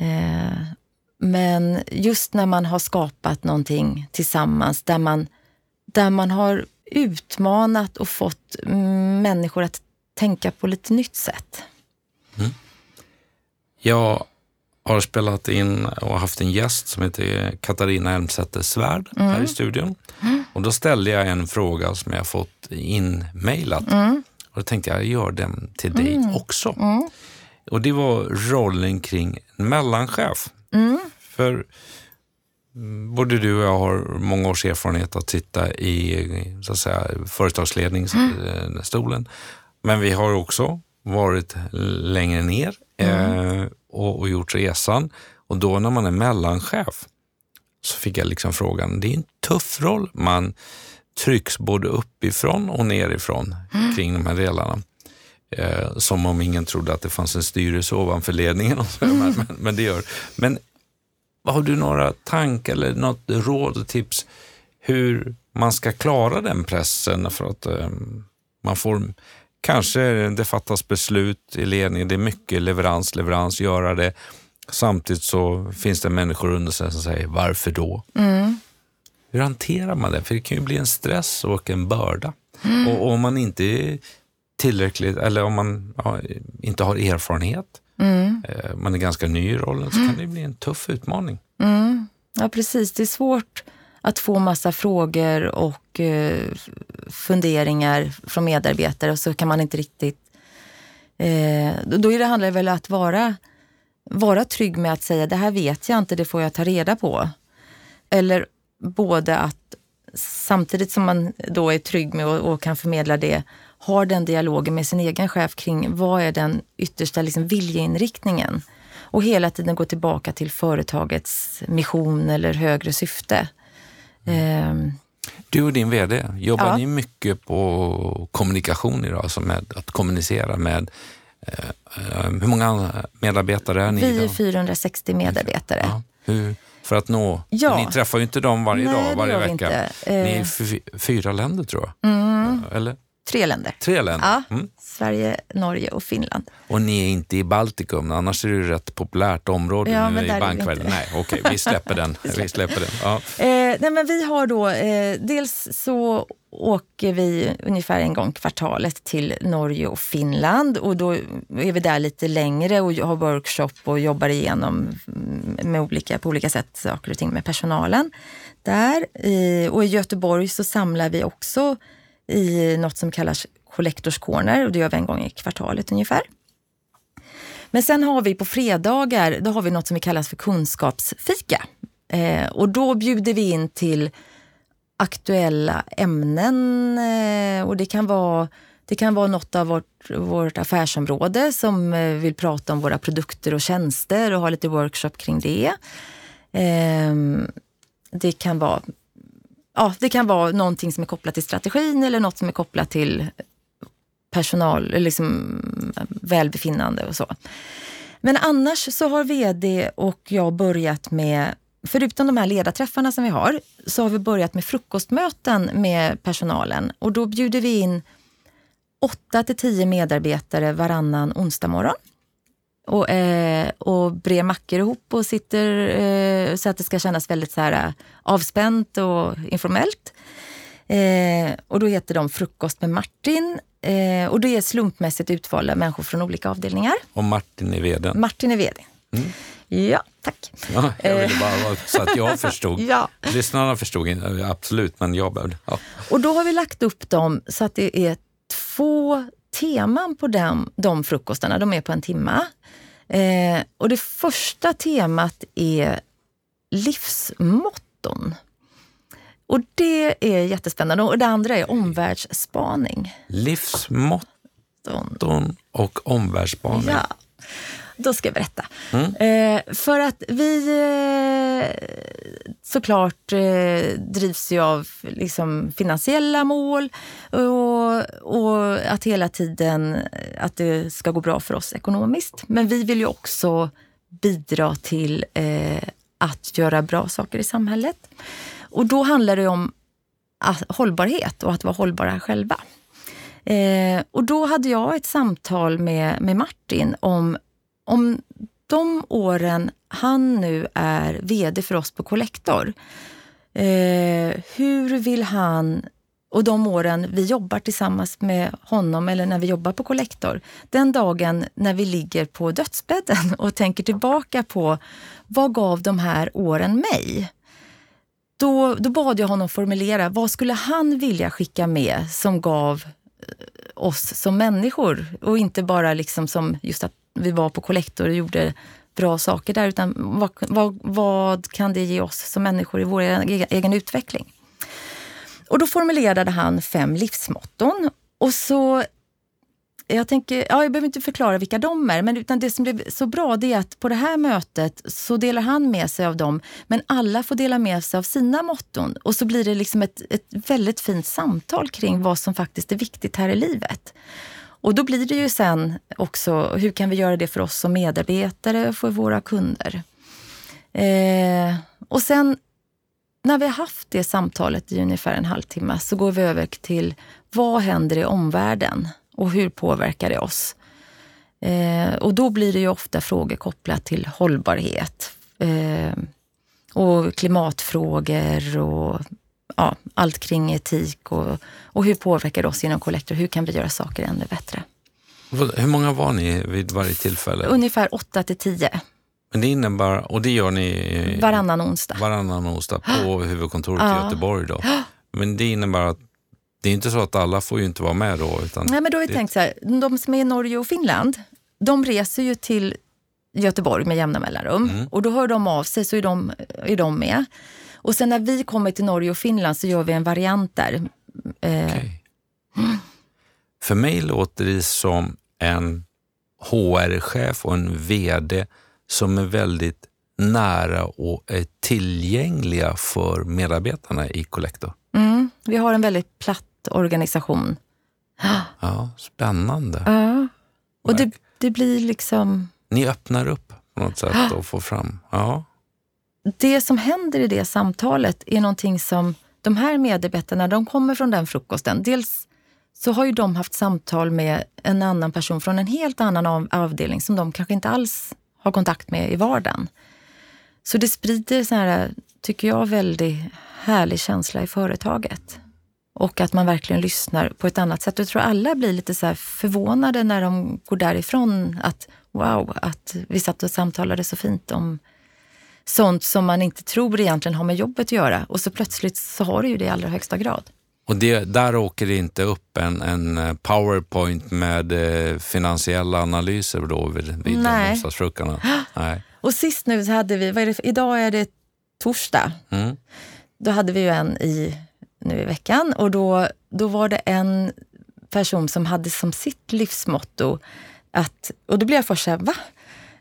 Eh, men just när man har skapat någonting tillsammans där man, där man har utmanat och fått människor att tänka på lite nytt sätt. Mm. Jag har spelat in och haft en gäst som heter Katarina Elmsäter Svärd mm. här i studion. Mm. Och då ställde jag en fråga som jag fått inmailat. Mm. Och då tänkte jag, jag gör den till dig mm. också. Mm. Och det var rollen kring mellanchef. Mm. För både du och jag har många års erfarenhet att sitta i så att säga, företagsledningsstolen. Men vi har också varit längre ner eh, och, och gjort resan. Och då när man är mellanchef så fick jag liksom frågan, det är en tuff roll. Man trycks både uppifrån och nerifrån mm. kring de här delarna. Eh, som om ingen trodde att det fanns en styrelse ovanför ledningen. Och så, mm. men, men, det gör Men har du några tankar eller något råd och tips hur man ska klara den pressen? För att eh, man får Kanske det fattas beslut i ledningen, det är mycket leverans, leverans, göra det. Samtidigt så finns det människor under sig som säger varför då? Mm. Hur hanterar man det? För det kan ju bli en stress och en börda. Mm. Och om man inte tillräckligt, eller om man ja, inte har erfarenhet, mm. eh, man är ganska ny i rollen, så kan det bli en tuff utmaning. Mm. Ja, precis. Det är svårt att få massa frågor och eh, funderingar från medarbetare och så kan man inte riktigt... Eh, då är det, handlar det väl om att vara, vara trygg med att säga det här vet jag inte, det får jag ta reda på. Eller både att samtidigt som man då är trygg med och, och kan förmedla det, har den dialogen med sin egen chef kring vad är den yttersta liksom, viljeinriktningen? Och hela tiden gå tillbaka till företagets mission eller högre syfte. Mm. Du och din VD, jobbar ja. ni mycket på kommunikation idag, alltså med att kommunicera med eh, eh hur många medarbetare är ni? Vi är 460 medarbetare. Ja. Hur, för att nå, ja. ni träffar ju inte dem varje Nej, dag, varje vecka. Ni är i fyra länder tror jag. Mm. Eller? Tre länder. Tre länder. Ja, mm. Sverige, Norge och Finland. Och ni är inte i Baltikum, annars är det ju ett populärt område ja, nu i bankvärlden. Nej, okej, okay, vi släpper den. <laughs> vi släpper den. Ja. Eh, nej, men vi har då, eh, dels så åker vi ungefär en gång kvartalet till Norge och Finland och då är vi där lite längre och har workshop och jobbar igenom med olika, på olika sätt saker och ting med personalen där. och i Göteborg så samlar vi också i något som kallas Collectors Corner och det gör vi en gång i kvartalet ungefär. Men sen har vi på fredagar, då har vi något som vi kallar för kunskapsfika. Eh, och då bjuder vi in till aktuella ämnen eh, och det kan vara det kan vara något av vårt, vårt affärsområde som eh, vill prata om våra produkter och tjänster och ha lite workshop kring det. Ehm, det kan vara ja, det kan vara någonting som är kopplat till strategin eller något som är kopplat till personal, liksom välbefinnande och så. Men annars så har vd och jag börjat med, förutom de här ledarträffarna som vi har, så har vi börjat med frukostmöten med personalen och då bjuder vi in åtta till tio medarbetare varannan onsdag morgon och, eh, och brer mackor ihop och sitter eh, så att det ska kännas väldigt så här, avspänt och informellt. Eh, och då heter de Frukost med Martin eh, och det är slumpmässigt utvalda människor från olika avdelningar. Och Martin är vd? Martin är vd. Mm. Ja, tack. Ja, jag ville bara så att jag förstod. <laughs> ja. Lyssnarna förstod absolut, men jag behövde. Ja. Och då har vi lagt upp dem så att det är två teman på dem, de frukostarna. De är på en timme. Eh, och det första temat är livsmotton. Och det är jättespännande. Och det andra är omvärldsspaning. Livsmotton och omvärldsspaning. Ja. Då ska jag berätta. Mm. Eh, för att vi eh, såklart eh, drivs ju av liksom, finansiella mål och, och, att hela tiden eh, att det ska gå bra för oss ekonomiskt. Men vi vill ju också bidra till eh, att göra bra saker i samhället. Och då handlar det om hållbarhet och att vara hållbara själva. Eh, och då hade jag ett samtal med, med Martin om om de åren han nu är VD för oss på Collector. Eh, hur vill han och de åren vi jobbar tillsammans med honom eller när vi jobbar på Collector. Den dagen när vi ligger på dödsbädden <laughs> och tänker tillbaka på vad gav de här åren mig? Då, då bad jag honom formulera vad skulle han vilja skicka med som gav eh, oss som människor och inte bara liksom som just att vi var på Collector och gjorde bra saker där utan vad, vad, vad kan det ge oss som människor i vår egen utveckling? Och då formulerade han fem livsmotton. Och så jag, tänker, ja, jag behöver inte förklara vilka de är, men utan det som blev så bra det är att på det här mötet så delar han med sig av dem, men alla får dela med sig av sina motton. Och så blir det liksom ett, ett väldigt fint samtal kring vad som faktiskt är viktigt här i livet. Och då blir det ju sen också, hur kan vi göra det för oss som medarbetare och för våra kunder? Eh, och sen när vi har haft det samtalet i ungefär en halvtimme så går vi över till vad händer i omvärlden och hur påverkar det oss? Eh, och då blir det ju ofta frågor kopplat till hållbarhet eh, och klimatfrågor och ja, allt kring etik och, och hur påverkar det oss inom Collector? Hur kan vi göra saker ännu bättre? Hur många var ni vid varje tillfälle? Ungefär åtta till tio. Men det innebär, och det gör ni varannan onsdag, varannan onsdag på <gasps> huvudkontoret ja. i Göteborg då. <gasps> Men det innebär att det är inte så att alla får ju inte vara med då? Utan Nej, men då har vi tänkt så här, de som är i Norge och Finland, de reser ju till Göteborg med jämna mellanrum mm. och då hör de av sig så är de, är de med. Och sen när vi kommer till Norge och Finland så gör vi en variant där. Eh. Okay. För mig låter det som en HR-chef och en VD som är väldigt nära och är tillgängliga för medarbetarna i Collector. Mm, vi har en väldigt platt organisation. Ja, spännande. Ja. Och det, det blir liksom... Ni öppnar upp på något sätt och får fram... Ja. Det som händer i det samtalet är någonting som de här medarbetarna, de kommer från den frukosten. Dels så har ju de haft samtal med en annan person från en helt annan avdelning som de kanske inte alls har kontakt med i vardagen. Så det sprider, så här, tycker jag, väldigt härlig känsla i företaget. Och att man verkligen lyssnar på ett annat sätt. Jag tror alla blir lite så förvånade när de går därifrån. Att wow, att vi satt och samtalade så fint om sånt som man inte tror egentligen har med jobbet att göra. Och så plötsligt så har det ju det i allra högsta grad. Och det, där åker det inte upp en, en eh, powerpoint med eh, finansiella analyser då vid, vid Nej. bostadsfrukarna? <gasps> Nej. Och sist nu så hade vi, är det, idag är det torsdag. Mm. Då hade vi ju en i, nu i veckan och då, då var det en person som hade som sitt livsmotto att, och då blev jag först såhär, va?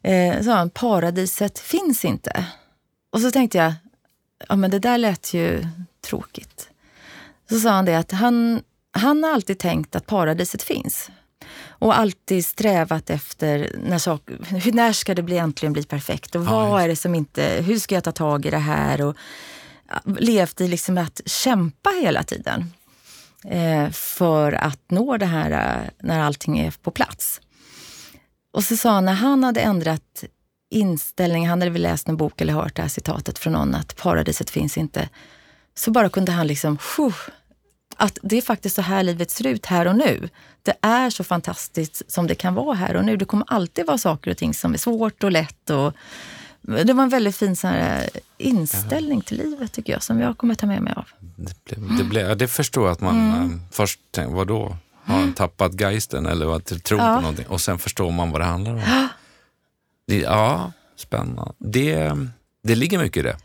Eh, så han, paradiset finns inte. Och så tänkte jag, ja men det där lät ju tråkigt. Så sa han det att han, han har alltid tänkt att paradiset finns. Och alltid strävat efter när, sak, hur, när ska det bli, äntligen bli perfekt och vad är det som inte, hur ska jag ta tag i det här? Och levt i liksom att kämpa hela tiden eh, för att nå det här eh, när allting är på plats. Och så sa han när han hade ändrat inställning, han hade väl läst en bok eller hört det här citatet från någon att paradiset finns inte. Så bara kunde han liksom, att det är faktiskt så här livet ser ut här och nu. Det är så fantastiskt som det kan vara här och nu. Det kommer alltid vara saker och ting som är svårt och lätt. Och, det var en väldigt fin så här, inställning till livet tycker jag, som jag kommer ta med mig av. Det, blev, det, blev, det förstår jag att man mm. Ehm, först tänkte, vadå? Har han tappat geisten eller att tro ja. på någonting? Och sen förstår man vad det handlar om. Det, ja, spännande. Det, det ligger mycket i det.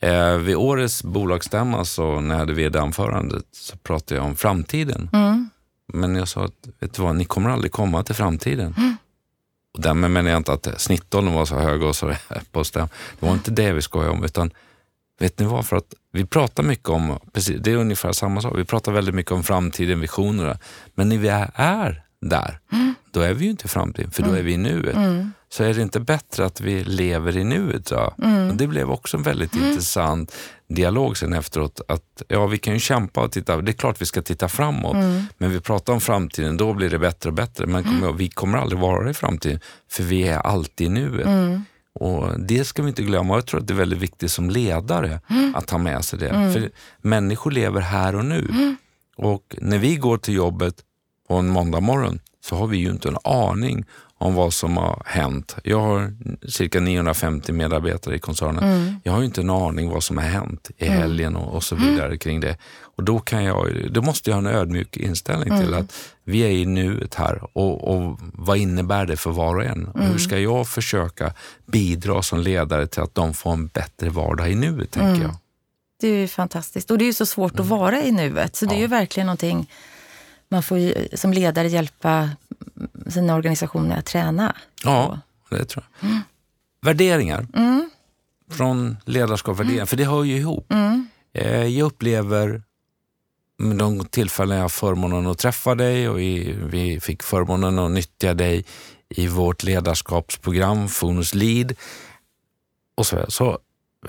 Eh, vid årets bolagsstämma, så när jag hade vd-anförandet, så pratade jag om framtiden. Mm. Men jag sa att, vet du vad, ni kommer aldrig komma till framtiden. Mm. Och därmed menar jag inte att snittåldern var så hög och så på stäm. Det var inte det vi skojade om, utan vet ni vad? För att vi pratar mycket om, precis, det är ungefär samma sak, vi pratar väldigt mycket om framtiden, visioner. Men när vi är där, mm. då är vi ju inte i framtiden, för då mm. är vi i nuet. Mm så är det inte bättre att vi lever i nuet. Mm. Och det blev också en väldigt mm. intressant dialog sen efteråt. Att ja, vi kan ju kämpa och titta, det är klart vi ska titta framåt, mm. men vi pratar om framtiden, då blir det bättre och bättre. Men kom vi kommer aldrig vara i framtiden, för vi är alltid i nuet. Mm. Och Det ska vi inte glömma. Jag tror att det är väldigt viktigt som ledare Mm. att ha med sig det. För människor lever här och nu. Mm. Och när vi går till jobbet på en måndag morgon så har vi ju inte en aning om vad som har hänt. Jag har cirka 950 medarbetare i koncernen. Mm. Jag har ju inte en aning vad som har hänt i helgen och, och så Mm. vidare kring det. Och då, kan jag, då måste jag ha en ödmjuk inställning till Mm. att vi är i nuet här och, och vad innebär det för var och en? Och Mm. Hur ska jag försöka bidra som ledare till att de får en bättre vardag i nuet, tänker Mm. jag. Det är ju fantastiskt. Och det är ju så svårt att vara i nuet. Så det är ju verkligen någonting man får ju, som ledare hjälpa sina organisationer att träna. Ja, det tror jag. Värderingar. Från ledarskap och värderingar, för det hör ju ihop. Eh, Jag upplever de tillfällen jag har förmånen att träffa dig och vi fick förmånen att nyttja dig i vårt ledarskapsprogram Fonus Lead. Och så, så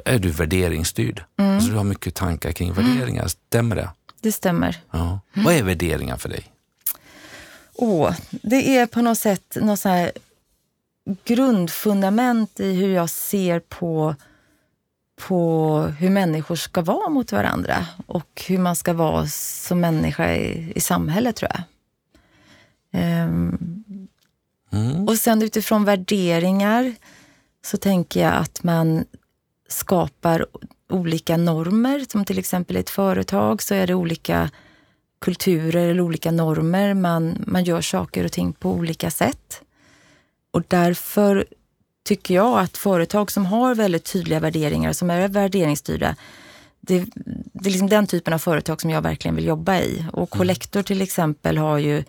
är du värderingsstyrd. Alltså du har mycket tankar kring värderingar. Stämmer det? Det stämmer. Ja. Vad är värderingar för dig? Åh, det är på något sätt något så här grundfundament i hur jag ser på, på hur människor ska vara mot varandra och hur man ska vara som människa i, i samhället, tror jag. Ehm, Mm. Och sen utifrån värderingar så tänker jag att man skapar olika normer. Som till exempel i ett företag så är det olika kulturer eller olika normer. Man, man gör saker och ting på olika sätt. Och därför tycker jag att företag som har väldigt tydliga värderingar, som är värderingsstyrda, det, det är liksom den typen av företag som jag verkligen vill jobba i. Och Collector till exempel har ju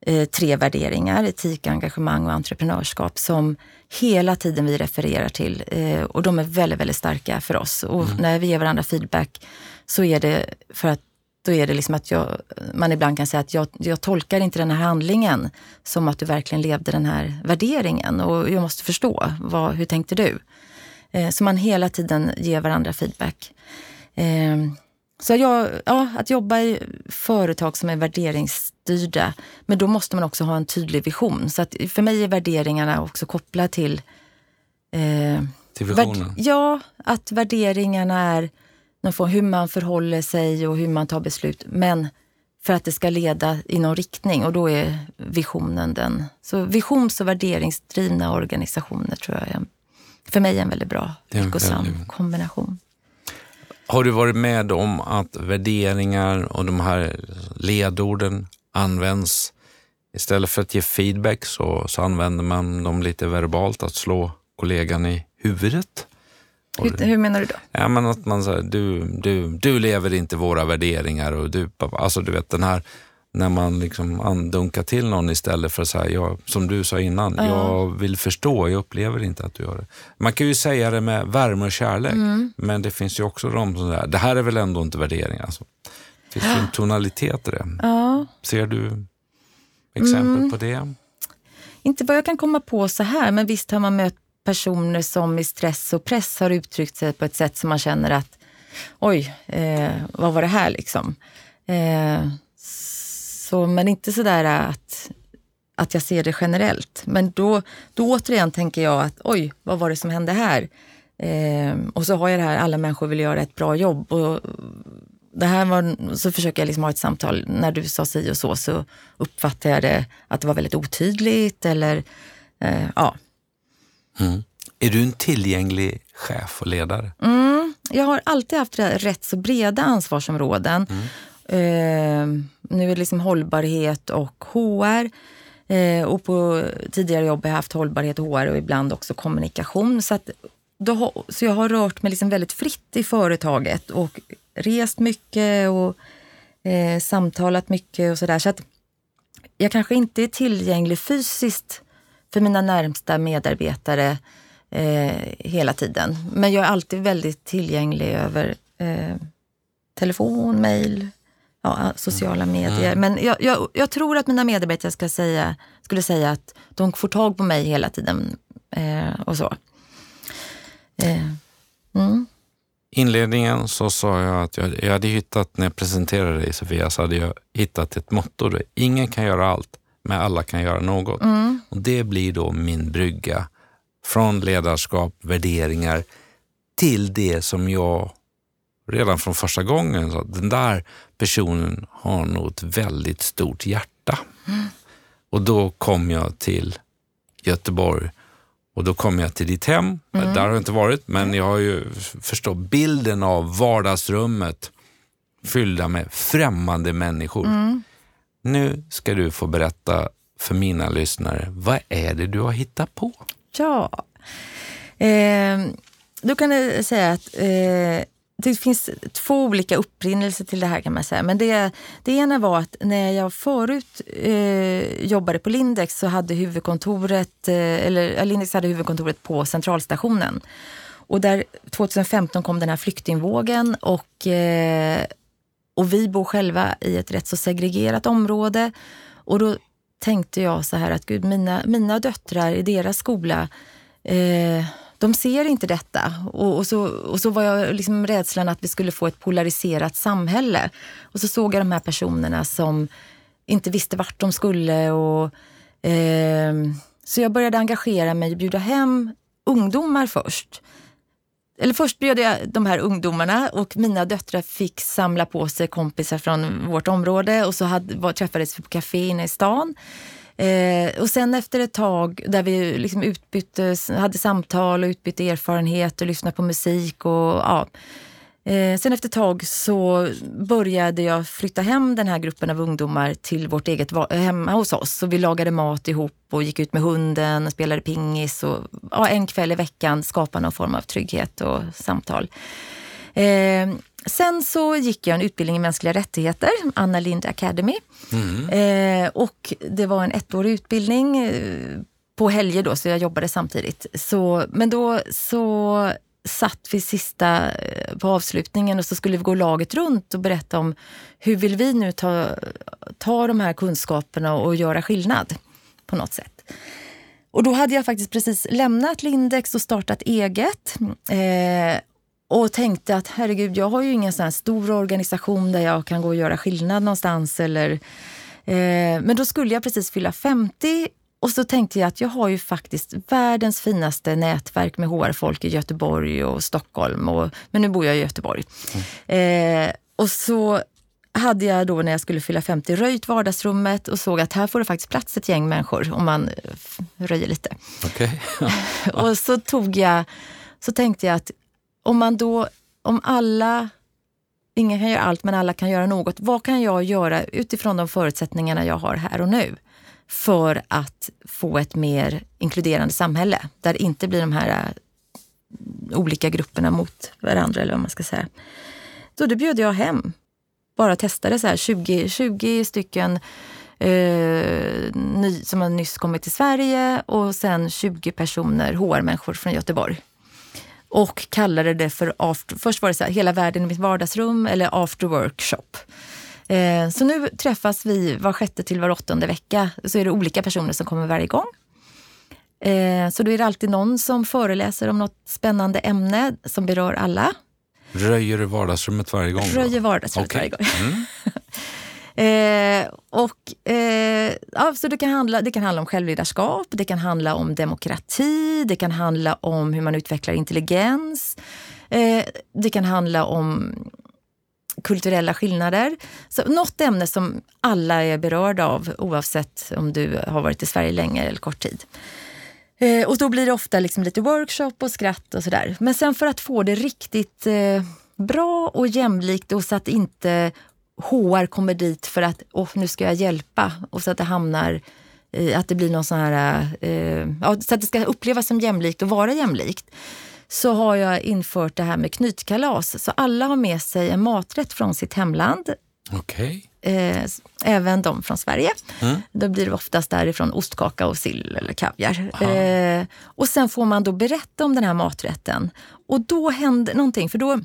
eh, tre värderingar, etik, engagemang och entreprenörskap som hela tiden vi refererar till. Eh, och de är väldigt, väldigt starka för oss. Och när vi ger varandra feedback så är det för att då är det liksom att jag, man ibland kan säga att jag, jag tolkar inte den här handlingen som att du verkligen levde den här värderingen och jag måste förstå, vad, hur tänkte du? Eh, så man hela tiden ger varandra feedback. Eh, så jag, ja, att jobba i företag som är värderingsstyrda, men då måste man också ha en tydlig vision. Så att för mig är värderingarna också kopplade till... Eh, Till visionen? ja, att värderingarna är någon form, hur man förhåller sig och hur man tar beslut. Men för att det ska leda i någon riktning och då är visionen den. Så visions och värderingsdrivna organisationer tror jag är, för mig är en väldigt bra, lyckosam väldigt- kombination. Har du varit med om att värderingar och de här ledorden används istället för att ge feedback så, så använder man dem lite verbalt, att slå kollegan i huvudet? Hur, hur menar du då? Ja, men att man säger, du, du, du lever inte våra värderingar och du, alltså du vet den här, när man liksom andunkar till någon istället för att säga, jag, som du sa innan, jag vill förstå, jag upplever inte att du gör det. Man kan ju säga det med värme och kärlek, men det finns ju också de som säger, det här är väl ändå inte värderingar. Alltså. Det finns ju en tonalitet i det. Ja, Ser du exempel på det? inte vad jag kan komma på så här, men visst har man mött personer som i stress och press har uttryckt sig på ett sätt som man känner att oj, eh, vad var det här liksom? Eh, så, men inte sådär att, att jag ser det generellt. Men då, då återigen tänker jag att oj, vad var det som hände här? Eh, och så har jag det här, alla människor vill göra ett bra jobb. Och det här var, så försöker jag liksom ha ett samtal. När du sa si och så, så uppfattade jag det att det var väldigt otydligt. Eller, eh, ja. Mm. Är du en tillgänglig chef och ledare? Mm, jag har alltid haft rätt så breda ansvarsområden. Eh, nu är det liksom hållbarhet och HR. Eh, och på tidigare jobb har jag haft hållbarhet och HR och ibland också kommunikation. Så, att, då, så jag har rört mig liksom väldigt fritt i företaget och rest mycket och eh, samtalat mycket och sådär. Så att jag kanske inte är tillgänglig fysiskt för mina närmsta medarbetare eh, hela tiden. Men jag är alltid väldigt tillgänglig över eh, telefon, mejl, ja, sociala medier. Men jag, jag, jag tror att mina medarbetare ska säga, skulle säga att de får tag på mig hela tiden eh, och så. Eh, mm. inledningen så sa jag att jag, jag hade hittat, när jag presenterade dig Sofia, så hade jag hittat ett motto. där Ingen kan göra allt, men alla kan göra något. Och Det blir då min brygga från ledarskap, värderingar till det som jag redan från första gången sa, den där personen har nog ett väldigt stort hjärta. Mm. Och då kom jag till Göteborg och då kom jag till ditt hem. Mm. Där har jag inte varit, men jag har ju förstått bilden av vardagsrummet fyllda med främmande människor. Mm. Nu ska du få berätta för mina lyssnare, vad är det du har hittat på? Ja, eh, då kan jag säga att eh, det finns två olika upprinnelser till det här kan man säga. Men det, det ena var att när jag förut eh, jobbade på Lindex så hade huvudkontoret, eh, eller Lindex hade huvudkontoret på Centralstationen. Och där 2015 kom den här flyktingvågen och, eh, och vi bor själva i ett rätt så segregerat område. Och då tänkte jag så här att gud, mina, mina döttrar i deras skola eh, de ser inte detta. Och, och, så, och så var jag liksom rädslan att vi skulle få ett polariserat samhälle. Och så såg jag de här personerna som inte visste vart de skulle. Och, eh, så jag började engagera mig och bjuda hem ungdomar först. Eller först bjöd jag de här ungdomarna och mina döttrar fick samla på sig kompisar från vårt område och så hade, träffades vi på café inne i stan. Eh, och sen efter ett tag där vi liksom utbytte, hade samtal och utbytte erfarenhet och lyssnade på musik och ja. Eh, sen efter ett tag så började jag flytta hem den här gruppen av ungdomar till vårt eget hemma hos oss. Så vi lagade mat ihop och gick ut med hunden och spelade pingis. Och, ja, en kväll i veckan skapade någon form av trygghet och samtal. Eh, Sen så gick jag en utbildning i mänskliga rättigheter, Anna Lind Academy. Mm. Eh, och det var en ettårig utbildning eh, på helger då, så jag jobbade samtidigt. Så, men då så satt vi sista eh, på avslutningen och så skulle vi gå laget runt och berätta om hur vill vi nu ta, ta de här kunskaperna och göra skillnad på något sätt. Och då hade jag faktiskt precis lämnat Lindex och startat eget. Eh, och tänkte att herregud, jag har ju ingen sån stor organisation där jag kan gå och göra skillnad någonstans. Eller, eh, men då skulle jag precis fylla 50 och så tänkte jag att jag har ju faktiskt världens finaste nätverk med HR-folk i Göteborg och Stockholm. Och, men nu bor jag i Göteborg. Mm. Eh, och så hade jag då när jag skulle fylla 50 röjt vardagsrummet och såg att här får det faktiskt plats ett gäng människor om man röjer lite. Okay. <laughs> och så tog jag, så tänkte jag att om man då, om alla, ingen kan göra allt men alla kan göra något. Vad kan jag göra utifrån de förutsättningarna jag har här och nu? För att få ett mer inkluderande samhälle där det inte blir de här äh, olika grupperna mot varandra eller vad man ska säga. Så då bjöd jag hem, bara testade så här 20, 20 stycken eh, ny, som har nyss kommit till Sverige och sen 20 personer, HR-människor från Göteborg och kallade det för after, först var det så här, hela världen i mitt vardagsrum eller after workshop. Eh, så nu träffas vi var sjätte till var åttonde vecka. Så är det olika personer som kommer varje gång. Eh, så då är det alltid någon som föreläser om något spännande ämne som berör alla. Röjer du vardagsrummet varje gång? Röjer vardagsrummet okay. varje gång. Mm. <laughs> Eh, och, eh, ja, så det, kan handla, det kan handla om självledarskap, det kan handla om demokrati, det kan handla om hur man utvecklar intelligens. Eh, det kan handla om kulturella skillnader. Så något ämne som alla är berörda av oavsett om du har varit i Sverige länge eller kort tid. Eh, och då blir det ofta liksom lite workshop och skratt och sådär. Men sen för att få det riktigt eh, bra och jämlikt och så att inte HR kommer dit för att oh, nu ska jag hjälpa och så att det hamnar i att det blir någon sån här, eh, ja, så att det ska upplevas som jämlikt och vara jämlikt så har jag infört det här med knytkalas. Så alla har med sig en maträtt från sitt hemland. Okay. Eh, även de från Sverige. Mm. Då blir det oftast därifrån ostkaka och sill eller kaviar. Eh, och sen får man då berätta om den här maträtten. Och då händer någonting, för då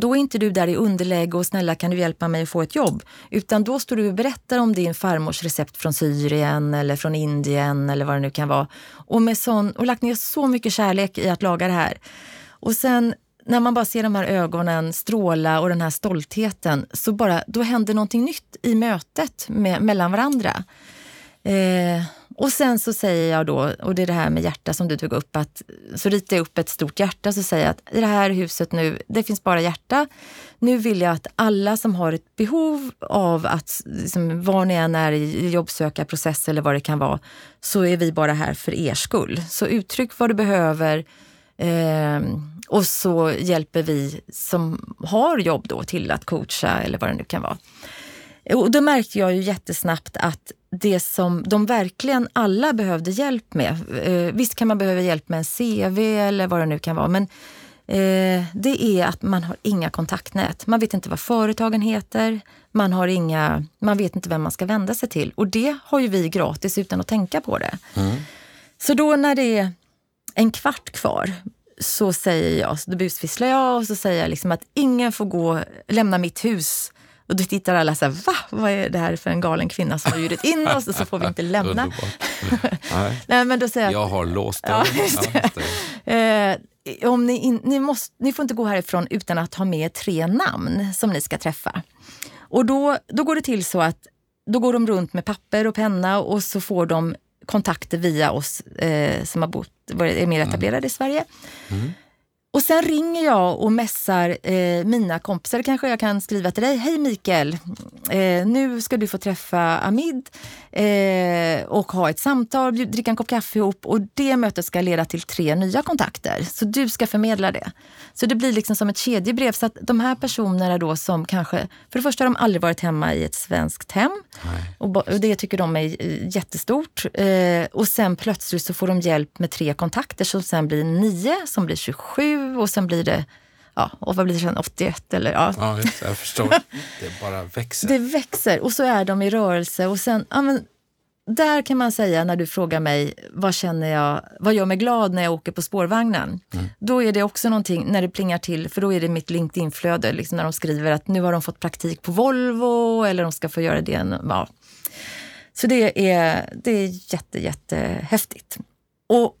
då är inte du där i underläge och snälla kan du hjälpa mig att få ett jobb? Utan då står du och berättar om din farmors recept från Syrien eller från Indien eller vad det nu kan vara. Och, med sån, och lagt ner så mycket kärlek i att laga det här. Och sen när man bara ser de här ögonen stråla och den här stoltheten så bara, då händer någonting nytt i mötet med, mellan varandra. Eh, och sen så säger jag då, och det är det här med hjärta som du tog upp, att så ritar jag upp ett stort hjärta så säger jag att i det här huset nu, det finns bara hjärta. Nu vill jag att alla som har ett behov av att, liksom, var ni än är i jobbsökarprocess eller vad det kan vara, så är vi bara här för er skull. Så uttryck vad du behöver eh, och så hjälper vi som har jobb då till att coacha eller vad det nu kan vara. Och då märkte jag ju jättesnabbt att det som de verkligen alla behövde hjälp med, eh, visst kan man behöva hjälp med en CV eller vad det nu kan vara, men eh, det är att man har inga kontaktnät. Man vet inte vad företagen heter, man, har inga, man vet inte vem man ska vända sig till. Och det har ju vi gratis utan att tänka på det. Mm. Så då när det är en kvart kvar så säger jag, så då busvisslar jag och så säger jag liksom att ingen får gå, lämna mitt hus och då tittar alla så här, va? Vad är det här för en galen kvinna som har bjudit in oss och så får vi inte lämna. <laughs> Nej. Men då säger jag, jag har låst dörren. Ja, eh, om ni, in, ni, måste, ni får inte gå härifrån utan att ha med tre namn som ni ska träffa. Och då, då går det till så att då går de runt med papper och penna och så får de kontakter via oss eh, som har bott, är mer etablerade mm. i Sverige. Mm. Och sen ringer jag och mässar eh, mina kompisar. Kanske jag kan skriva till dig. Hej Mikael! Eh, nu ska du få träffa Amid eh, och ha ett samtal, dricka en kopp kaffe ihop. Och det mötet ska leda till tre nya kontakter. Så du ska förmedla det. Så det blir liksom som ett kedjebrev. Så att de här personerna då som kanske, för det första har de aldrig varit hemma i ett svenskt hem. Och, och, det tycker de är eh, jättestort. Eh, och sen plötsligt så får de hjälp med tre kontakter som sen blir nio, som blir 27 och sen blir det Ja, och vad blir det sen? 81 eller ja. Ja, jag förstår. <laughs> Det bara växer. Det växer och så är de i rörelse och sen, ja men där kan man säga när du frågar mig vad känner jag, vad gör mig glad när jag åker på spårvagnen? Mm. Då är det också någonting när det plingar till, för då är det mitt LinkedIn-flöde, liksom när de skriver att nu har de fått praktik på Volvo eller de ska få göra det. Ja. Så det är, det är jätte, jättehäftigt. Och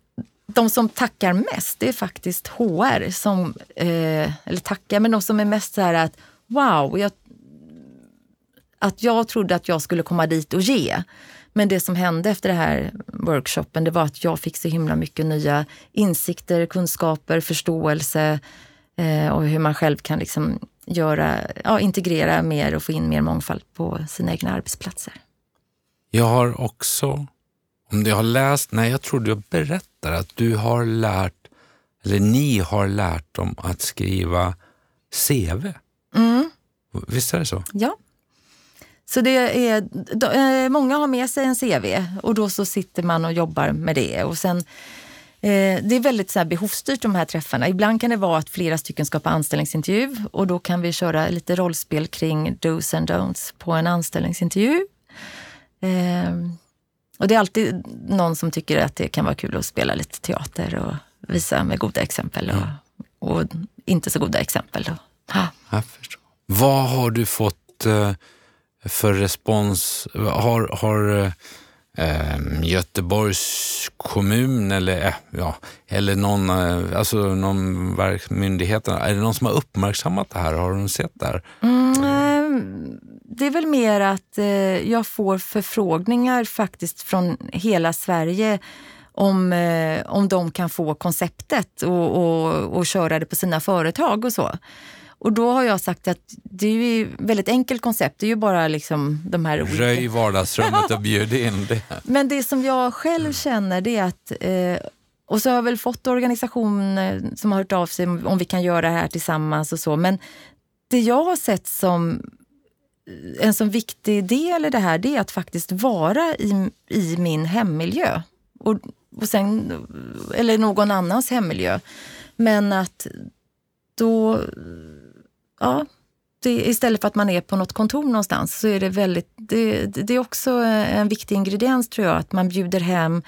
de som tackar mest, det är faktiskt HR. Som, eh, eller tackar, men de som är mest så här att wow, jag, att jag trodde att jag skulle komma dit och ge. Men det som hände efter den här workshopen, det var att jag fick så himla mycket nya insikter, kunskaper, förståelse eh, och hur man själv kan liksom göra, ja, integrera mer och få in mer mångfald på sina egna arbetsplatser. Jag har också om du har läst, nej jag tror du berättar att du har lärt, eller ni har lärt dem att skriva CV. Mm. Visst är det så? Ja. Så det är, då, eh, många har med sig en CV och då så sitter man och jobbar med det. Och sen, eh, det är väldigt så här behovsstyrt de här träffarna. Ibland kan det vara att flera stycken ska på anställningsintervju och då kan vi köra lite rollspel kring dos and don'ts på en anställningsintervju. Eh, och det är alltid någon som tycker att det kan vara kul att spela lite teater och visa med goda exempel och, och inte så goda exempel. Då. Jag förstår. Vad har du fått uh, för respons? Har, har uh, Göteborgs kommun eller, uh, ja, eller någon, alltså någon verk, myndigheterna, är det någon som har uppmärksammat det här? Har de sett det här? Mm, det är väl mer att eh, jag får förfrågningar faktiskt från hela Sverige om, eh, om de kan få konceptet och, och, och köra det på sina företag och så. Och då har jag sagt att det är ju väldigt enkelt koncept. Det är ju bara liksom de här olika... Röj vardagsrummet och bjud in det. <laughs> Men det som jag själv känner det är att eh, och så har jag väl fått organisationer som har hört av sig om vi kan göra det här tillsammans och så. Men det jag har sett som en sån viktig del i det här det är att faktiskt vara i, i min hemmiljö. Och, och sen, eller någon annans hemmiljö. Men att då... Ja, det, istället för att man är på något kontor någonstans så är det väldigt... Det, det är också en viktig ingrediens tror jag, att man bjuder hem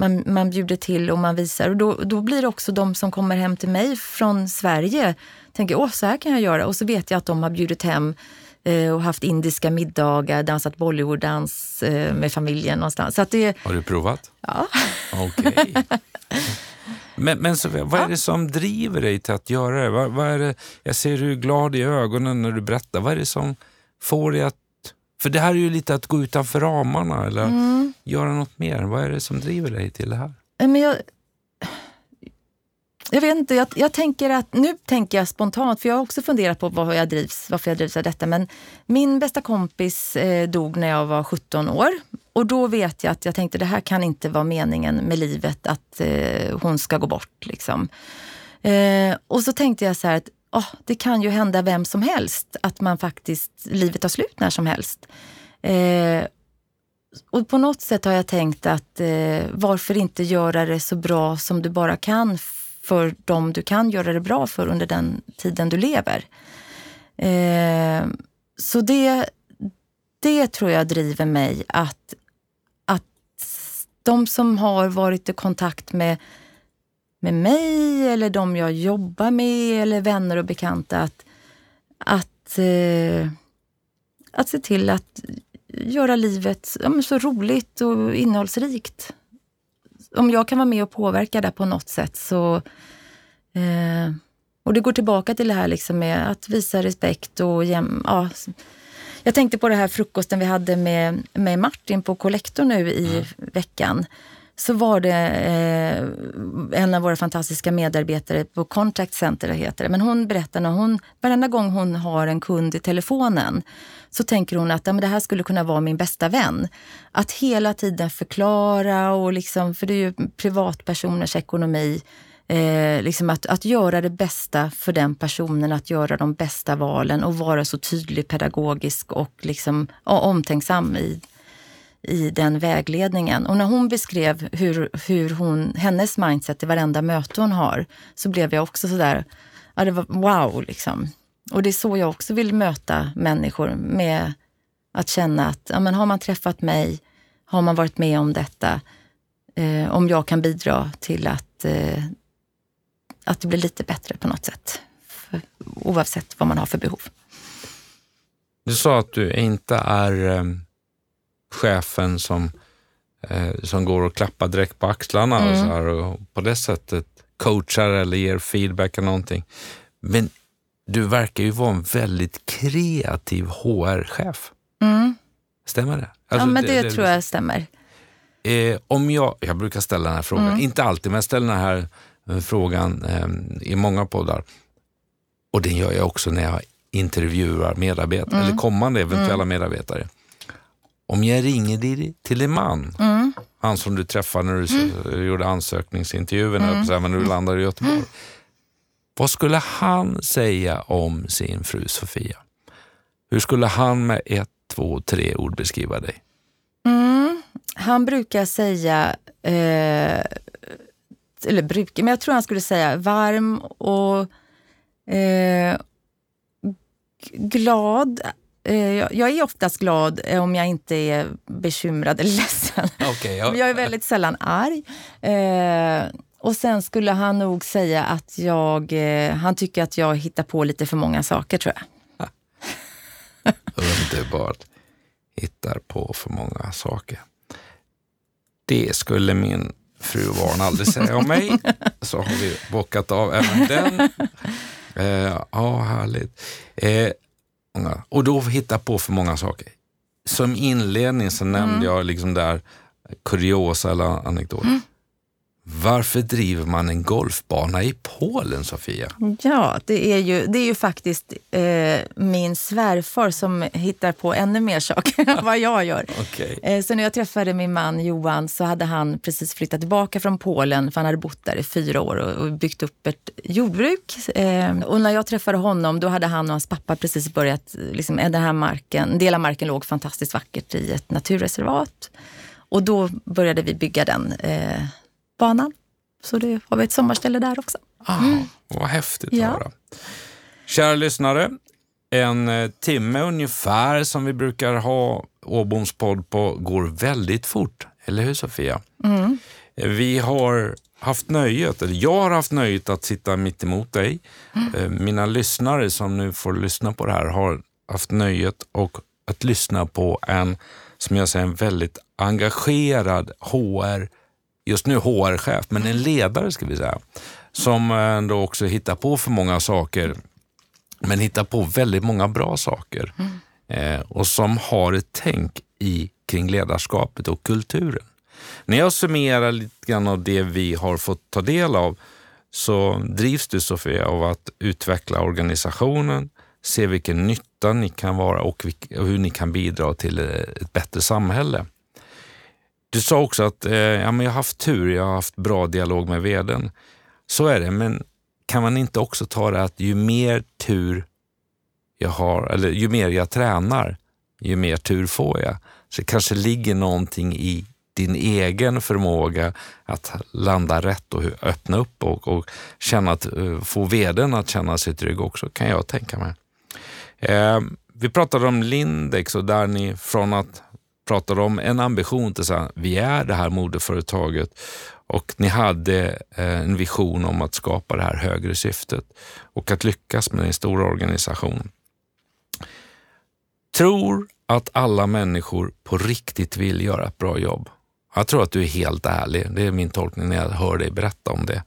man, man bjuder till och man visar. Och då, då blir det också de som kommer hem till mig från Sverige tänker åh så här kan jag göra. Och så vet jag att de har bjudit hem Eh, och haft indiska middagar, dansat Bollywood-dans eh, med familjen någonstans. Så det... Har du provat? Ja. Okej. Okay. <laughs> Men, men så, vad är det som driver dig till att göra det? Vad, vad är det? Jag ser du är glad i ögonen när du berättar. Vad är det som får dig att För det här är ju lite att gå utanför ramarna eller Mm. göra något mer. Vad är det som driver dig till det här? Men jag, jag vet inte, jag, jag tänker att, nu tänker jag spontant, för jag har också funderat på vad jag drivs, varför jag drivs av detta. Men min bästa kompis eh, dog när jag var 17 år. Och då vet jag att jag tänkte det här kan inte vara meningen med livet, att eh, hon ska gå bort. Liksom. Eh, och så tänkte jag så här att oh, det kan ju hända vem som helst, att man faktiskt, livet tar slut när som helst. Eh, och på något sätt har jag tänkt att eh, varför inte göra det så bra som du bara kan för dem du kan göra det bra för under den tiden du lever. Eh, så det, det tror jag driver mig att, att de som har varit i kontakt med, med mig eller de jag jobbar med eller vänner och bekanta att, att, eh, att se till att göra livet ja, men så roligt och innehållsrikt. Om jag kan vara med och påverka det på något sätt så... Eh, och det går tillbaka till det här liksom med att visa respekt och jäm, ja, Jag tänkte på det här frukosten vi hade med, med Martin på Collector nu i mm. veckan. Så var det eh, en av våra fantastiska medarbetare på Contact Center, heter det. Men hon berättar när hon, varenda gång hon har en kund i telefonen så tänker hon att ja, men det här skulle kunna vara min bästa vän. Att hela tiden förklara, och liksom, för det är ju privatpersoners ekonomi, eh, liksom att, att göra det bästa för den personen, att göra de bästa valen och vara så tydlig, pedagogisk och liksom, ja, omtänksam i, i den vägledningen. Och när hon beskrev hur, hur hon, hennes mindset i varenda möte hon har, så blev jag också sådär, ja det var wow liksom. Och det är så jag också vill möta människor med att känna att ja, men har man träffat mig, har man varit med om detta, eh, om jag kan bidra till att, eh, att det blir lite bättre på något sätt. För, oavsett vad man har för behov. Du sa att du inte är eh, chefen som, eh, som går och klappar direkt på axlarna mm. och, så här, och på det sättet coachar eller ger feedback eller någonting. Men du verkar ju vara en väldigt kreativ HR-chef. Mm. Stämmer det? Alltså, ja, men det, det, det tror jag stämmer. Eh, om jag, jag brukar ställa den här frågan, mm. inte alltid, men jag ställer den här eh, frågan eh, i många poddar. Och den gör jag också när jag intervjuar medarbetare, mm. eller kommande eventuella mm. medarbetare. Om jag ringer dig till din man, mm. han som du träffade när du mm. gjorde ansökningsintervjun, mm. när du landade i Göteborg. Vad skulle han säga om sin fru Sofia? Hur skulle han med ett, två, tre ord beskriva dig? Mm, han brukar säga, eh, eller brukar, men jag tror han skulle säga varm och eh, glad. Eh, jag är oftast glad om jag inte är bekymrad eller <laughs> ledsen. Okay, ja. Jag är väldigt sällan arg. Eh, och sen skulle han nog säga att jag, eh, han tycker att jag hittar på lite för många saker tror jag. <laughs> Underbart. Hittar på för många saker. Det skulle min fru Varn aldrig säga om mig. Så har vi bockat av även den. <laughs> Eh, ja, härligt. Eh, och då hitta på för många saker. Som inledning så nämnde mm. jag liksom där kuriosa eller anekdot. Mm. Varför driver man en golfbana i Polen, Sofia? Ja, det är ju, det är ju faktiskt eh, min svärfar som hittar på ännu mer saker <laughs> än vad jag gör. Okay. Eh, så när jag träffade min man Johan så hade han precis flyttat tillbaka från Polen för han hade bott där i fyra år och, och byggt upp ett jordbruk. Eh, och när jag träffade honom då hade han och hans pappa precis börjat, liksom, den här marken, en del av marken låg fantastiskt vackert i ett naturreservat. Och då började vi bygga den eh, banan. Så det har vi ett sommarställe där också. Mm. vad häftigt att ja. höra. Kära lyssnare, en eh, timme ungefär som vi brukar ha Åboms podd på går väldigt fort. Eller hur Sofia? Mm. Vi har haft nöjet, eller jag har haft nöjet att sitta mitt emot dig. Mm. Mina lyssnare som nu får lyssna på det här har haft nöjet och att lyssna på en, som jag säger, en väldigt engagerad HR just nu HR-chef, men en ledare ska vi säga, som eh, ändå också hittar på för många saker, men hittar på väldigt många bra saker. Mm. och som har ett tänk i, kring ledarskapet och kulturen. När jag summerar lite grann av det vi har fått ta del av så drivs du Sofia av att utveckla organisationen, se vilken nytta ni kan vara och hur ni kan bidra till eh, ett bättre samhälle. Du sa också att eh, ja, men jag har haft tur, jag har haft bra dialog med vdn. Så är det, men kan man inte också ta det att ju mer tur jag har, eller ju mer jag tränar, ju mer tur får jag. Så det kanske ligger någonting i din egen förmåga att landa rätt och öppna upp och, och känna att, eh, få vdn att känna sig trygg också, kan jag tänka mig. Eh, vi pratade om Lindex och där ni från att pratade om en ambition till vi är det här modeföretaget och ni hade eh, en vision om att skapa det här högre syftet och att lyckas med en stor organisation. Tror att alla människor på riktigt vill göra ett bra jobb. Jag tror att du är helt ärlig. Det är min tolkning när jag hör dig berätta om det.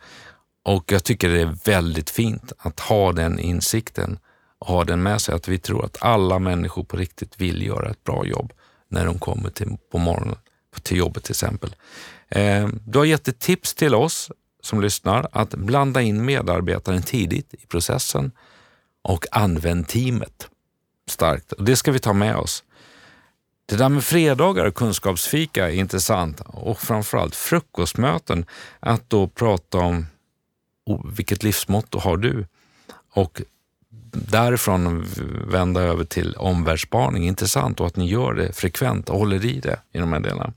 Och jag tycker det är väldigt fint att ha den insikten och ha den med sig att vi tror att alla människor på riktigt vill göra ett bra jobb när de kommer till, på morgonen till jobbet till exempel. Eh, du har gett ett tips till oss som lyssnar att blanda in medarbetaren tidigt i processen och använd teamet starkt. Och det ska vi ta med oss. Det där med fredagar och kunskapsfika är intressant och framförallt frukostmöten. Att då prata om oh, vilket livsmotto har du? Och därifrån vända över till omvärldsspaning. Intressant och att ni gör det frekvent och håller i det i de här delarna.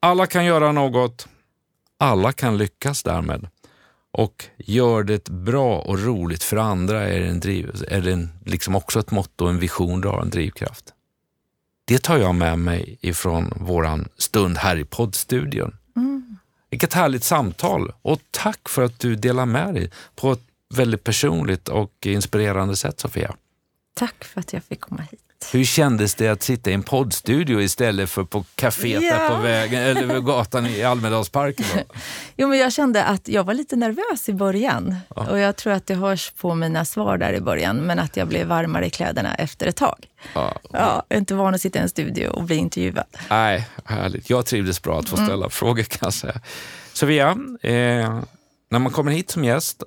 Alla kan göra något. Alla kan lyckas därmed. Och gör det bra och roligt för andra är det, en driv, är det en, liksom också ett motto, en vision, du har en drivkraft. Det tar jag med mig ifrån våran stund här i poddstudion. Mm. Vilket härligt samtal och tack för att du delar med dig på ett väldigt personligt och inspirerande sätt, Sofia. Tack för att jag fick komma hit. Hur kändes det att sitta i en poddstudio istället för på kaféet ja. på vägen, eller gatan i Almedalsparken? <laughs> jo, men jag kände att jag var lite nervös i början. Ja. Och jag tror att det hörs på mina svar där i början, men att jag blev varmare i kläderna efter ett tag. Ja. Ja, jag är inte van att sitta i en studio och bli intervjuad. Nej, härligt. Jag trivdes bra att få ställa mm. frågor kan jag säga. Sofia, eh, när man kommer hit som gäst,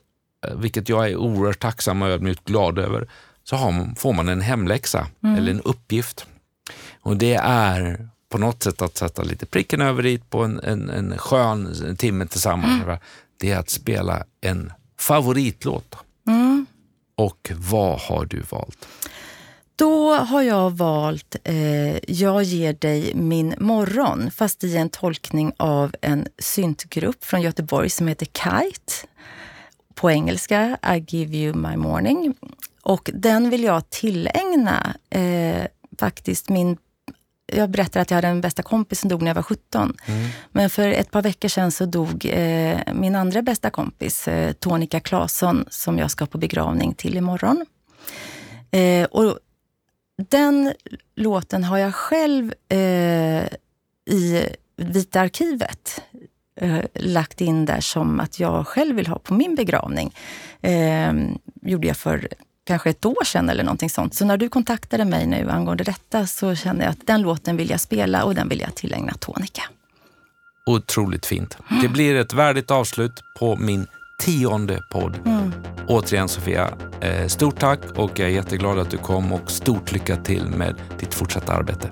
vilket jag är oerhört tacksam och ödmjukt glad över, så har, får man en hemläxa mm. eller en uppgift. Och det är på något sätt att sätta lite pricken över dit på en, en, en skön timme tillsammans. Mm. Det är att spela en favoritlåt. Mm. Och vad har du valt? Då har jag valt eh, Jag ger dig min morgon, fast i en tolkning av en syntgrupp från Göteborg som heter Kite. På engelska, I give you my morning. Och den vill jag tillägna eh, faktiskt min jag berättade att jag hade en bästa kompis som dog när jag var 17. Mm. Men för ett par veckor sedan så dog eh, min andra bästa kompis, eh, Tonika Claesson, som jag ska på begravning till imorgon. Eh, och den låten har jag själv eh, i Vita arkivet eh, lagt in där som att jag själv vill ha på min begravning. Eh, gjorde jag för kanske ett år sedan eller någonting sånt. Så när du kontaktade mig nu angående detta så kände jag att den låten vill jag spela och den vill jag tillägna Tonika. Otroligt fint. Mm. Det blir ett värdigt avslut på min tionde podd. Mm. Återigen Sofia, eh, stort tack och jag är jätteglad att du kom och stort lycka till med ditt fortsatta arbete.